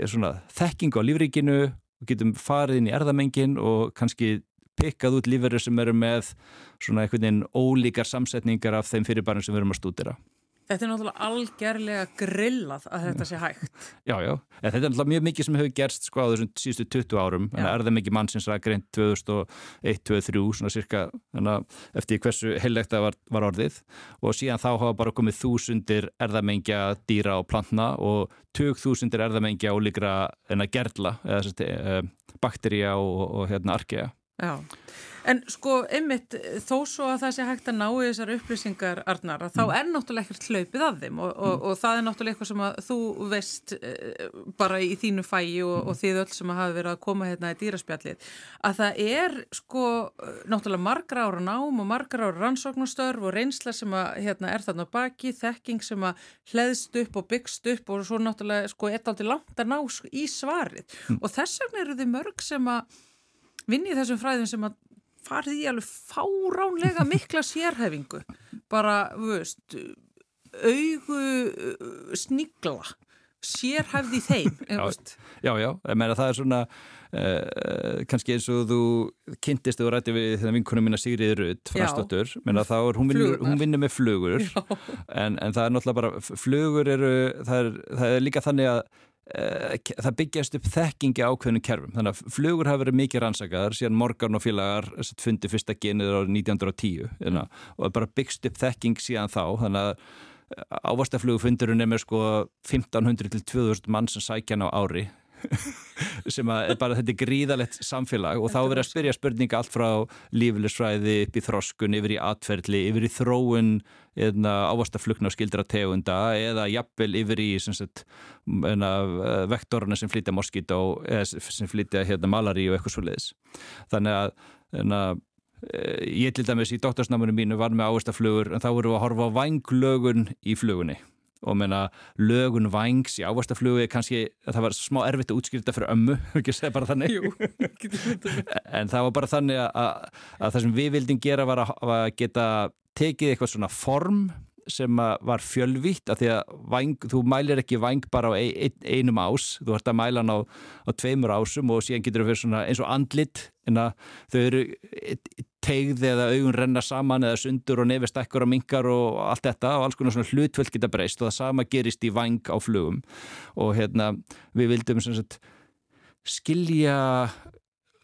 svona, þekking á lífríkinu og getum farið inn í erðamengin og kannski pikkað út lífverður sem eru með svona einhvern veginn ólíkar samsetningar af þeim fyrirbærum sem við erum að stúdira Þetta er náttúrulega algjörlega grillað að þetta sé hægt. Já, já. En þetta er náttúrulega mjög mikið sem hefur gerst sko á þessum síðustu 20 árum. Þannig að er það mikið mann sem sæk reynd 2001-2003, svona cirka, eftir hversu heillegt það var, var orðið. Og síðan þá hafa bara komið þúsundir erðamengja dýra og plantna og tök þúsundir erðamengja ólíkra en að gerla, eða sérst, eh, bakteríja og, og hérna arkea. Já. En sko, einmitt, þó svo að það sé hægt að ná í þessar upplýsingar, Arnar, að þá mm. er náttúrulega ekkert hlaupið af þeim og, og, mm. og það er náttúrulega eitthvað sem að þú veist eh, bara í þínu fæi og, og mm. þið öll sem að hafa verið að koma hérna í dýraspjallið, að það er sko náttúrulega margra ára nám og margra ára rannsóknustörf og reynsla sem að hérna er þarna baki, þekking sem að hleðst upp og byggst upp og svo náttúrulega sko eitt aldrei langt að ná í svarið mm. og þess vegna eru þið mörg sem að vinni í þessum fræðum sem að farið í alveg fáránlega mikla sérhefingu bara, veist augu snigla sérhæfði þeim já, já, meina það er svona uh, kannski eins og þú kynntist og rætti við þegar vinkunum mína Sigriði Rudd frastóttur, menna þá er hún vinnur, hún vinnur með flugur. En, en það er náttúrulega bara, flugur eru það er, það er líka þannig að uh, það byggjast upp þekkingi ákveðinu kerfum, þannig að flugur hafa verið mikið rannsakaðar, síðan Morgan og félagar fundi fyrsta genið árið 1910 mm. og bara byggst upp þekking síðan þá, þannig að ávastaflugufundurinn er með sko 1500 til 2000 mann sem sækja hann á ári sem að bara þetta er gríðalegt samfélag. Og þá verður að spyrja spurninga allt frá lífilisfræði upp í þroskun, yfir í atferðli, yfir í þróun ávastaflugna og skildra tegunda eða jafnvel yfir í sagt, hérna, vektorna sem flytja moskító eða sem flytja hérna, malari og eitthvað svo leiðis þannig að hérna, Eh, ég til dæmis í doktorsnáminu mínu var með áhersluaflugur en þá vorum við að horfa á vanglögun í flugunni. Og meina lögun vangs í áhersluaflugu kannski, það var smá erfitt að útskýrta fyrir ömmu, ekki að segja bara þannig. Jú, en það var bara þannig að, að, að það sem við vildum gera var að, að geta tekið eitthvað svona form sem var fjölvitt af því að væng, þú mælir ekki væng bara á ein, einum ás, þú ert að mæla hann á, á tveimur ásum og síðan getur það fyrir svona eins og andlit en að þau eru tegð eða augun renna saman eða sundur og nefist ekkur og mingar og allt þetta og alls konar svona hlutvöld geta breyst og það sama gerist í væng á flugum. Og hérna við vildum sagt, skilja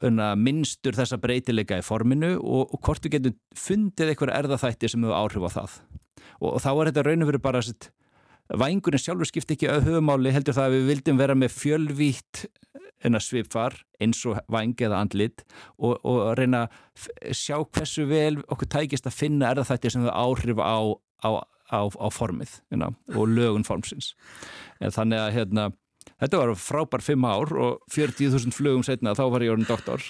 minnstur þessa breytileika í forminu og, og hvort við getum fundið eitthvað erðaþætti sem hefur áhrif á það. Og, og þá er þetta raun og veru bara að vangurinn sjálfur skipt ekki að höfumáli heldur það að við vildum vera með fjölvítt svipfar eins og vang eða andlit og, og reyna að sjá hversu vel okkur tækist að finna erðaþættir sem þau áhrif á, á, á, á formið ina, og lögun formsins. En þannig að hérna, þetta var frábær fimm ár og 40.000 flugum setna þá var ég orðin doktor.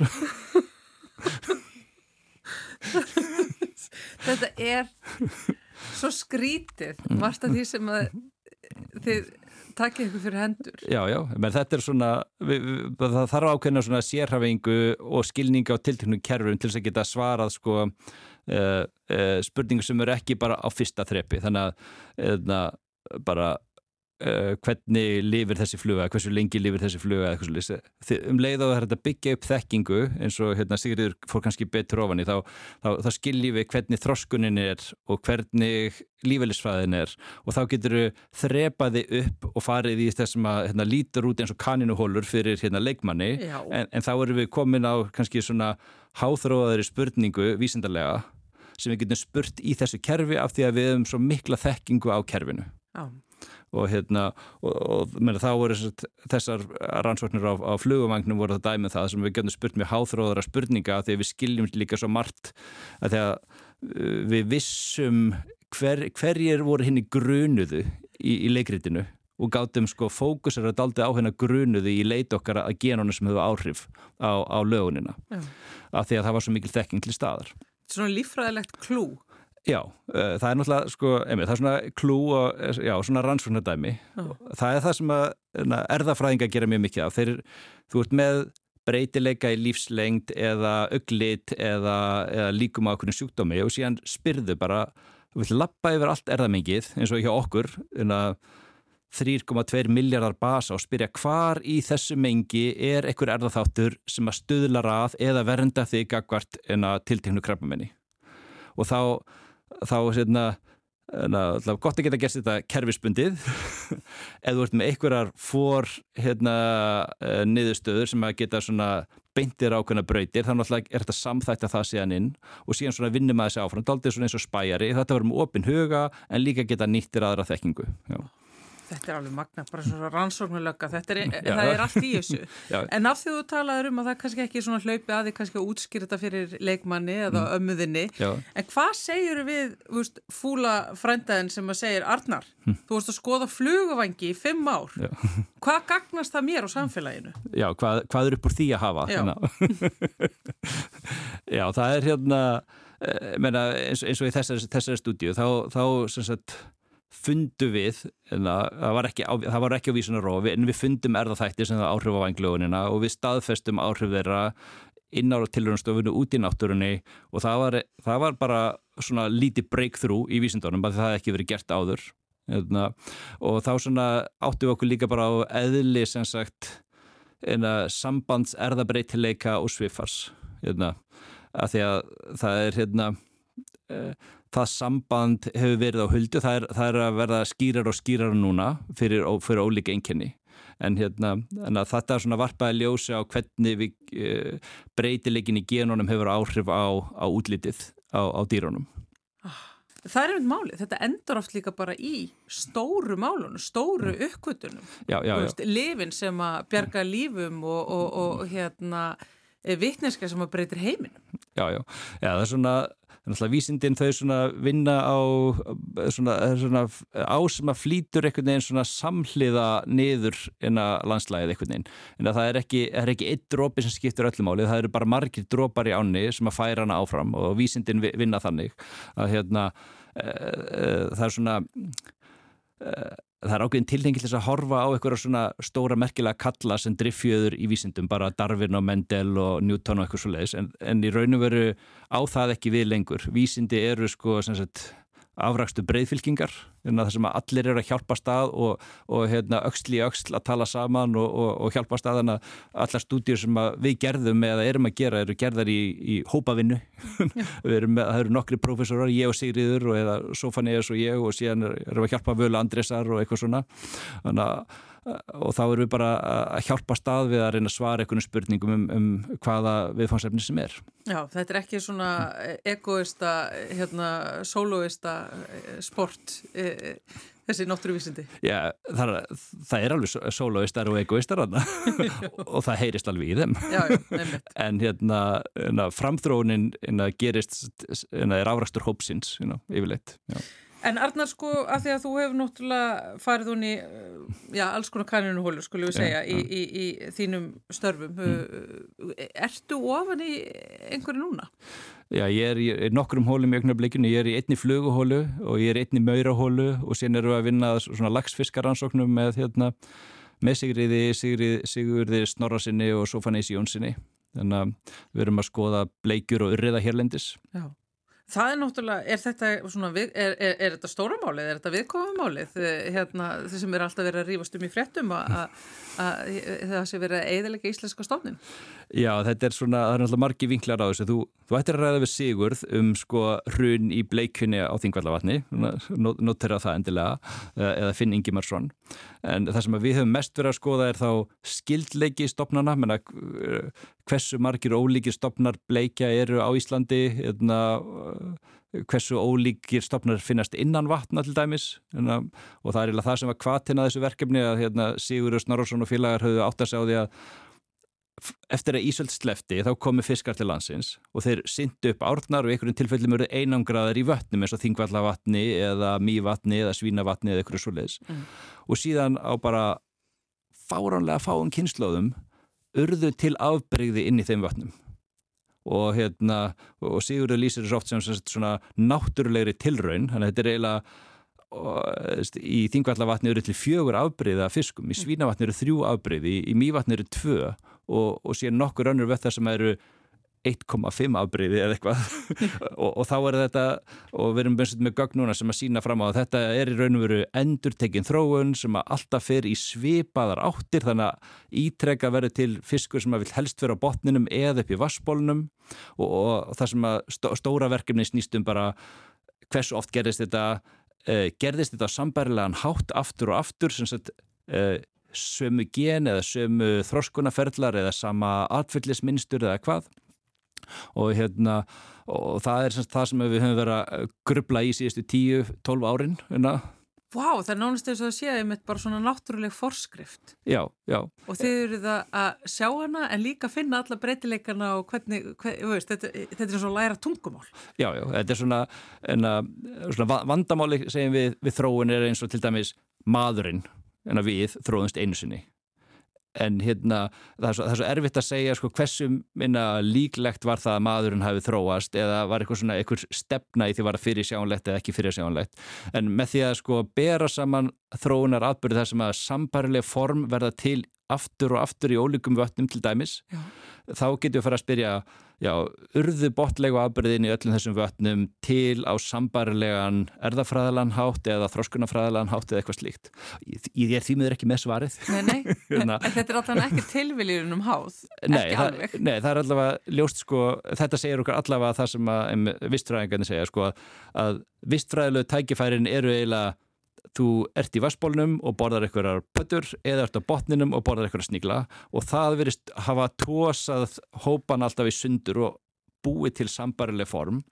Þetta er svo skrítið. Margt af því sem að þið takkið ykkur fyrir hendur. Já, já, menn þetta er svona, við, það þarf ákveðna svona sérhafingu og skilninga á tilteknum kerfum til þess að geta svarað sko uh, uh, spurningu sem eru ekki bara á fyrsta þrepi, þannig að uh, bara Uh, hvernig lifir þessi fluga, hversu lengi lifir þessi fluga um leið á þetta byggja upp þekkingu eins og hérna, Sigriður fór kannski betur ofan í þá, þá, þá skiljum við hvernig þroskunin er og hvernig lífælisfæðin er. Og þá getur við þrepaði upp og farið í þess að hérna, lítur út eins og kaninuhólur fyrir hérna, leikmanni. En, en þá erum við komin á kannski svona háþróðaðri spurningu vísindarlega sem við getum spurt í þessu kerfi af því að við hefum svo mikla þekkingu á kerfinu. Já og hérna og, og menna, þá voru þessar rannsóknir á, á flugumagnum voru það dæmið um það sem við getum spurt með háþróðara spurninga því við skiljum líka svo margt. Að þegar uh, við vissum hver, hverjir voru henni grunuðu í, í leikritinu og gáttum sko fókusar að daldi á henni grunuðu í leit okkar að genuna sem hefur áhrif á, á lögunina. Af því að það var svo mikil þekking til staðar. Svona lífræðilegt klú Já, uh, það er náttúrulega sko, einmitt, það er svona klú og já, svona rannsóknardæmi. Oh. það er það sem að na, erðafræðinga gera mjög mikið af. Þeir, þú ert með breytileika í lífslengd eða auglit eða, eða líkum á okkur sjúkdómi og síðan spyrðu bara þú vilt lappa yfir allt erðamengið eins og hjá okkur 3,2 miljardar basa og spyrja hvar í þessu mengi er einhver erðaþáttur sem að stuðla rað eða vernda þig gagvart en að tilteknu krabbamenni og þá þá hérna, er gott að geta gert þetta kerfisbundið. Eða þú ert með einhverjar fór hérna, eh, niðurstöður sem að geta beintir ákveðna brautir, þannig að er þetta samþægt að það séðan inn og síðan vinnum að þessi áfram, daldið svona eins og spæjari. Þetta verður með opin huga en líka geta nýttir aðra þekkingu. Já Þetta er alveg magna, bara svona rannsóknulöka, þetta er, já, það er allt í þessu. Já. En af því þú talaður um að það kannski ekki svona hlaupi að þið kannski að útskýra þetta fyrir leikmanni eða mm. ömmuðinni, já. en hvað segir við veist, fúla frændaðin sem að segir Arnar, hm. þú veist að skoða flugavangi í fimm ár, hvað gagnast það mér á samfélaginu? Já, hvað, hvað er upp úr því að hafa? Hérna? Já, það er hérna, eh, menna, eins, eins og í þessari, þessari stúdíu, þá, þá sem sagt, fundu við, það var ekki það var ekki á vísunarofi, en við fundum erðaþætti sem það áhrif á vanglögunina og við staðfestum áhrif þeirra inn á tilhörnstofunu út í náttúrunni og það var, það var bara svona lítið breakthrough í vísindunum, það hefði ekki verið gert áður hérna, og þá svona áttu okkur líka bara á eðli sem sagt eina sambands erðabreitileika og svifars hérna, að því að það er hérna e, það samband hefur verið á huldu, það er, það er að verða skýrar og skýrar núna fyrir, fyrir ólíka einkenni en hérna, en þetta er svona varpaði ljósi á hvernig við e, breytileikin í genunum hefur áhrif á, á útlitið á, á dýrunum ah. Það er einmitt málið, þetta endur oft líka bara í stóru málunum, stóru mm. uppkvötunum, lifin sem að bjarga lífum og, og, og hérna vittneska sem að breytir heiminum. Já, já, já það er svona, náttúrulega vísindin þau svona vinna á svona, svona á sem að flýtur einhvern veginn svona samhliða niður inn að landslæðið einhvern veginn. En það er ekki, það er ekki eitt drópi sem skiptur öllum álið, það eru bara margir drópar í áni sem að færa hana áfram og vísindin vinna þannig að hérna e, e, það er svona e, það er ákveðin tilhengi til að horfa á eitthvað svona stóra merkilega kalla sem driffjöður í vísindum, bara Darwin og Mendel og Newton og eitthvað svo leiðis en, en í raun og veru á það ekki við lengur. Vísindi eru sko sem sagt afrækstu breyðfylkingar þar sem að allir eru að hjálpa stað og, og hérna, í öxl að tala saman og, og, og hjálpa stað þannig að allar stúdíur sem við gerðum eða erum að gera eru gerðar í, í hópavinnu. Með, það eru nokkri profesorar, ég og Sigriður og eða Sofanías og ég og síðan erum við að hjálpa Völu Andresar og eitthvað svona. Þannig að og þá erum við bara að hjálpa stað við að reyna að svara einhvern spurningum um, um hvaða viðfangsefni sem er. Já, þetta er ekki svona egoista, hérna, soloista eh, sport e, þessi náttúruvísindi. Já, það, það er alveg soloistar og egoistar og það heyrist alveg í þeim. Já, nefnitt. En hérna, hérna framþróunin hérna, gerist, hérna er árakstur hópsins, hérna, yfirleitt. Já. En Arnar, sko, af því að þú hefur náttúrulega farið hún í, já, alls konar kanninuhólu, skulum við segja, ja, ja. Í, í, í þínum störfum. Mm. Ertu ofan í einhverju núna? Já, ég er í nokkrum hólum í augnablikinu. Ég er í einni fluguhólu og ég er í einni maurahólu og síðan eru við að vinna svona lagsfiskaransóknum með, hérna, með Sigriði, Sigriði, Sigurði Snorrasinni og Sofanési Jónsinni. Þannig að við erum að skoða bleikjur og urriða hérlendis. Já. Það er náttúrulega, er þetta svona, er, er, er þetta stóra málið, er þetta viðkomumálið, hérna, þeir sem er alltaf verið að rífast um í fréttum að það sé verið að eiðilega íslenska stofnin? Já, þetta er svona, það er náttúrulega margi vinklar á þessu, þú, þú ættir að ræða við Sigurð um sko hrun í bleikunni á Þingvallavatni, notera það endilega, eða Finn Ingimarsson, en það sem við höfum mest verið að skoða er þá skildleiki stopnana, menna hversu margir ólíkir stopnar bleikja eru á Íslandi, eða hérna, hversu ólíkir stopnar finnast innan vatna til dæmis. Hérna, og það er eiginlega það sem var kvatina þessu verkefni að hérna, Sigurður Snorarsson og félagar höfðu átt að segja á því að eftir að Ísöld slefti þá komi fiskar til landsins og þeir syndu upp árnar og einhverjum tilfellum eru einangraðar í vötnum eins og þingvallavatni eða mývatni eða svínavatni eða einhverju svoleiðis. Mm. og síðan á bara fáránlega fáum kynnslóðum urðu til afbreyði inn í þeim vötnum og hérna og Sigurður lýsir þessu oft sem svona náttúrulegri tilraun, þannig að þetta er eiginlega og, í þingvallavatni eru til fjögur afbreyða fiskum, í mm. svínavatni eru þrjú afbreyði, í, í mývatni eru tvö og, og síðan nokkur önnur vöttar sem eru 1,5 afbreyði eða eitthvað. Og, og þá er þetta og við erum bensið með gögn núna sem að sína fram á að þetta er í raun og veru endur tekinn þróun sem að alltaf fer í svipaðar áttir þannig að ítrekka verður til fiskur sem að vil helst vera á botninum eða upp í vassbólnum og, og, og það sem að stó, stóra verkefni snýstum bara hversu oft gerðist þetta uh, gerðist þetta sambærilegan hátt aftur og aftur sem sagt uh, sömu gen eða sömu þróskunaferðlar eða sama atfyllisminstur eða hvað og hérna og það er semst það sem við höfum verið að grubla í síðustu 10-12 árin hérna. Vá, wow, það er nánast eins og að séu með bara svona náttúruleg forskrift. Já, já. Og þið eru það að sjá hana en líka finna alla breytileikana og hvernig, hver, veist, þetta, þetta er svona læra tungumál. Já, já, þetta er svona, enna, svona vandamáli segjum við, við þróun er eins og til dæmis maðurinn en að við þróðumst einu sinni en hérna það er svo, það er svo erfitt að segja sko, hversu minna líklegt var það að maðurinn hafi þróast eða var eitthvað svona eitthvað stefna í því að var það fyrir sjánlegt eða ekki fyrir sjánlegt en með því að sko bera saman þróunar atbyrði þar sem að sambarileg form verða til aftur og aftur í ólíkum vötnum til dæmis Já. þá getur við að fara að spyrja já, urðu botlegu afbyrðin í öllum þessum vötnum til á sambarilegan erðafræðalan hátt eða þróskunafræðalan hátt eða eitthvað slíkt. Ég er því miður ekki með svarið. Nei, nei, hérna. en þetta er alltaf ekki tilviljunum háð, nei, ekki alveg. Nei, það er allavega ljóst sko, þetta segir okkar allavega það sem að vistfræðingarnir segja sko að vistfræðilegu tækifærin eru eiginlega þú ert í vassbólnum og borðar einhverjar pöttur eða ert á botninum og borðar einhverjar sníkla og það verist hafa tósað hópan alltaf í sundur og búið til sambarileg form.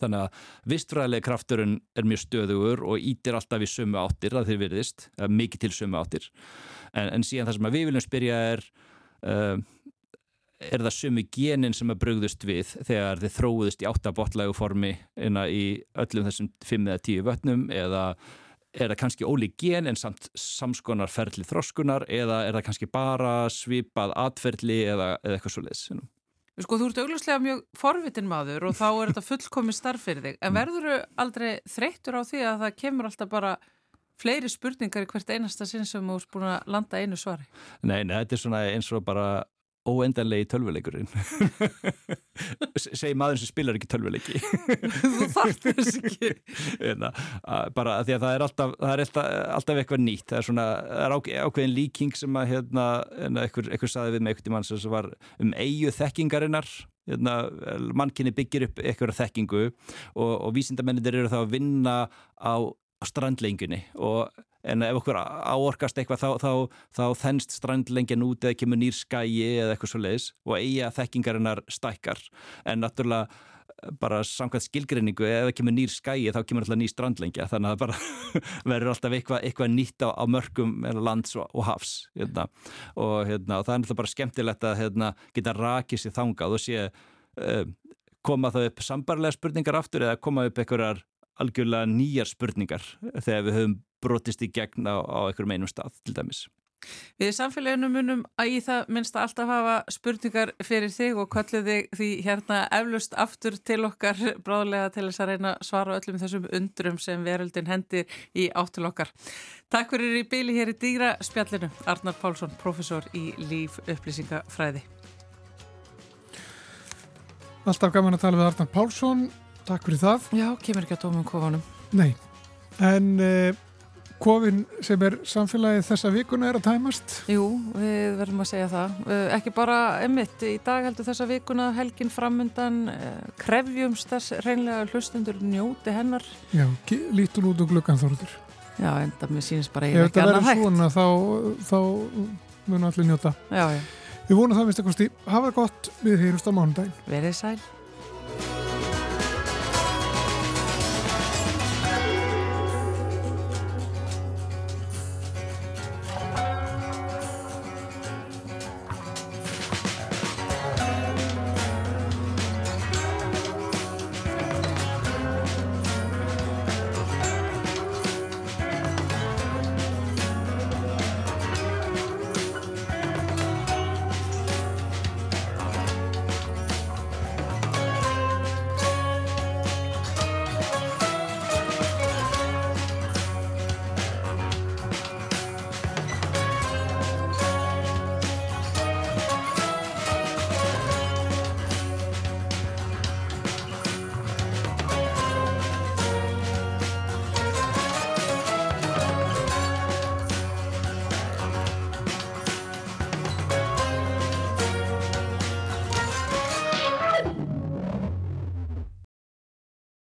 Þannig að vistfræðileg krafturinn er mjög stöðugur og ítir alltaf í sömu áttir að þið virðist, mikið til sömu áttir. En, en síðan það sem við viljum spyrja er uh, er það sömu genin sem að brugðust við þegar þið þróðust í áttabotlægu formi í öllum þessum 5 eða 10 vötnum eða er það kannski ólík gen en samt samskonar ferli þroskunar eða er það kannski bara svipað atferli eða, eða eitthvað svo leiðs? Sko þú ert augljóslega mjög forvitin maður og þá er þetta fullkomi starf fyrir þig en mm. verður þú aldrei þreyttur á því að það kemur alltaf bara fleiri spurningar í hvert einasta sinn sem þú ert búin að landa einu svari? Nei, nei, þetta er svona eins og bara óendanlegi tölvuleikurinn. Segi maður sem spilar ekki tölvuleiki. Þú þarft þess ekki. Eina, hérna, bara því að það er alltaf, það er alltaf, alltaf eitthvað nýtt. Það er svona, það er ákveðin líking sem að hérna, eitthvað, eitthvað saði við með eitthvað mann sem var um eigu þekkingarinnar. Hérna, mannkinni byggir upp eitthvað þekkingu og, og vísindamennir eru þá að vinna á strandlengunni og en ef okkur áorkast eitthvað þá, þá, þá þennst strandlengjan út eða kemur nýr skæi eða eitthvað svo leiðis og eiga þekkingarinnar stækkar en náttúrulega eh, bara samkvæmt skilgrinningu það kemur nýr skæi þá kemur alltaf nýr strandlengja þannig að það bara verður alltaf eitthvað, eitthvað nýtt á, á mörgum lands og, og hafs hérna. Og, hérna, og það er alltaf bara skemmtilegt að hérna, geta rakið sér þangað og sé uh, koma það upp sambarlega spurningar aftur eða koma upp einhverjar algjörlega nýjar spurningar þegar við höfum brotist í gegn á, á einhverjum einum stað til dæmis. Við samfélaginu munum að í það minnst að alltaf hafa spurningar fyrir þig og kallið þig því hérna eflust aftur til okkar bráðlega til þess að reyna svara öllum þessum undrum sem veröldin hendir í áttil okkar. Takk fyrir í byli hér í dýra spjallinu Arnar Pálsson, professor í líf upplýsingafræði. Alltaf gaman að tala við Arnar Pálsson Takk fyrir það. Já, kemur ekki að dóma um kofanum. Nei, en uh, kofin sem er samfélagið þessa vikuna er að tæmast? Jú, við verðum að segja það. Uh, ekki bara emitt, í dag heldur þessa vikuna helgin framundan, uh, krefjumst þess reynlega hlustundur njóti hennar. Já, lítur út og glukkan þorður. Já, enda mér sínist bara ég ekki annað hægt. Ef þetta verður svona þá, þá munum allir njóta. Já, já. Við vonum það, Mr. Kosti. Hafa það gott, við heyrumst á mánudagin. Verðið sæl.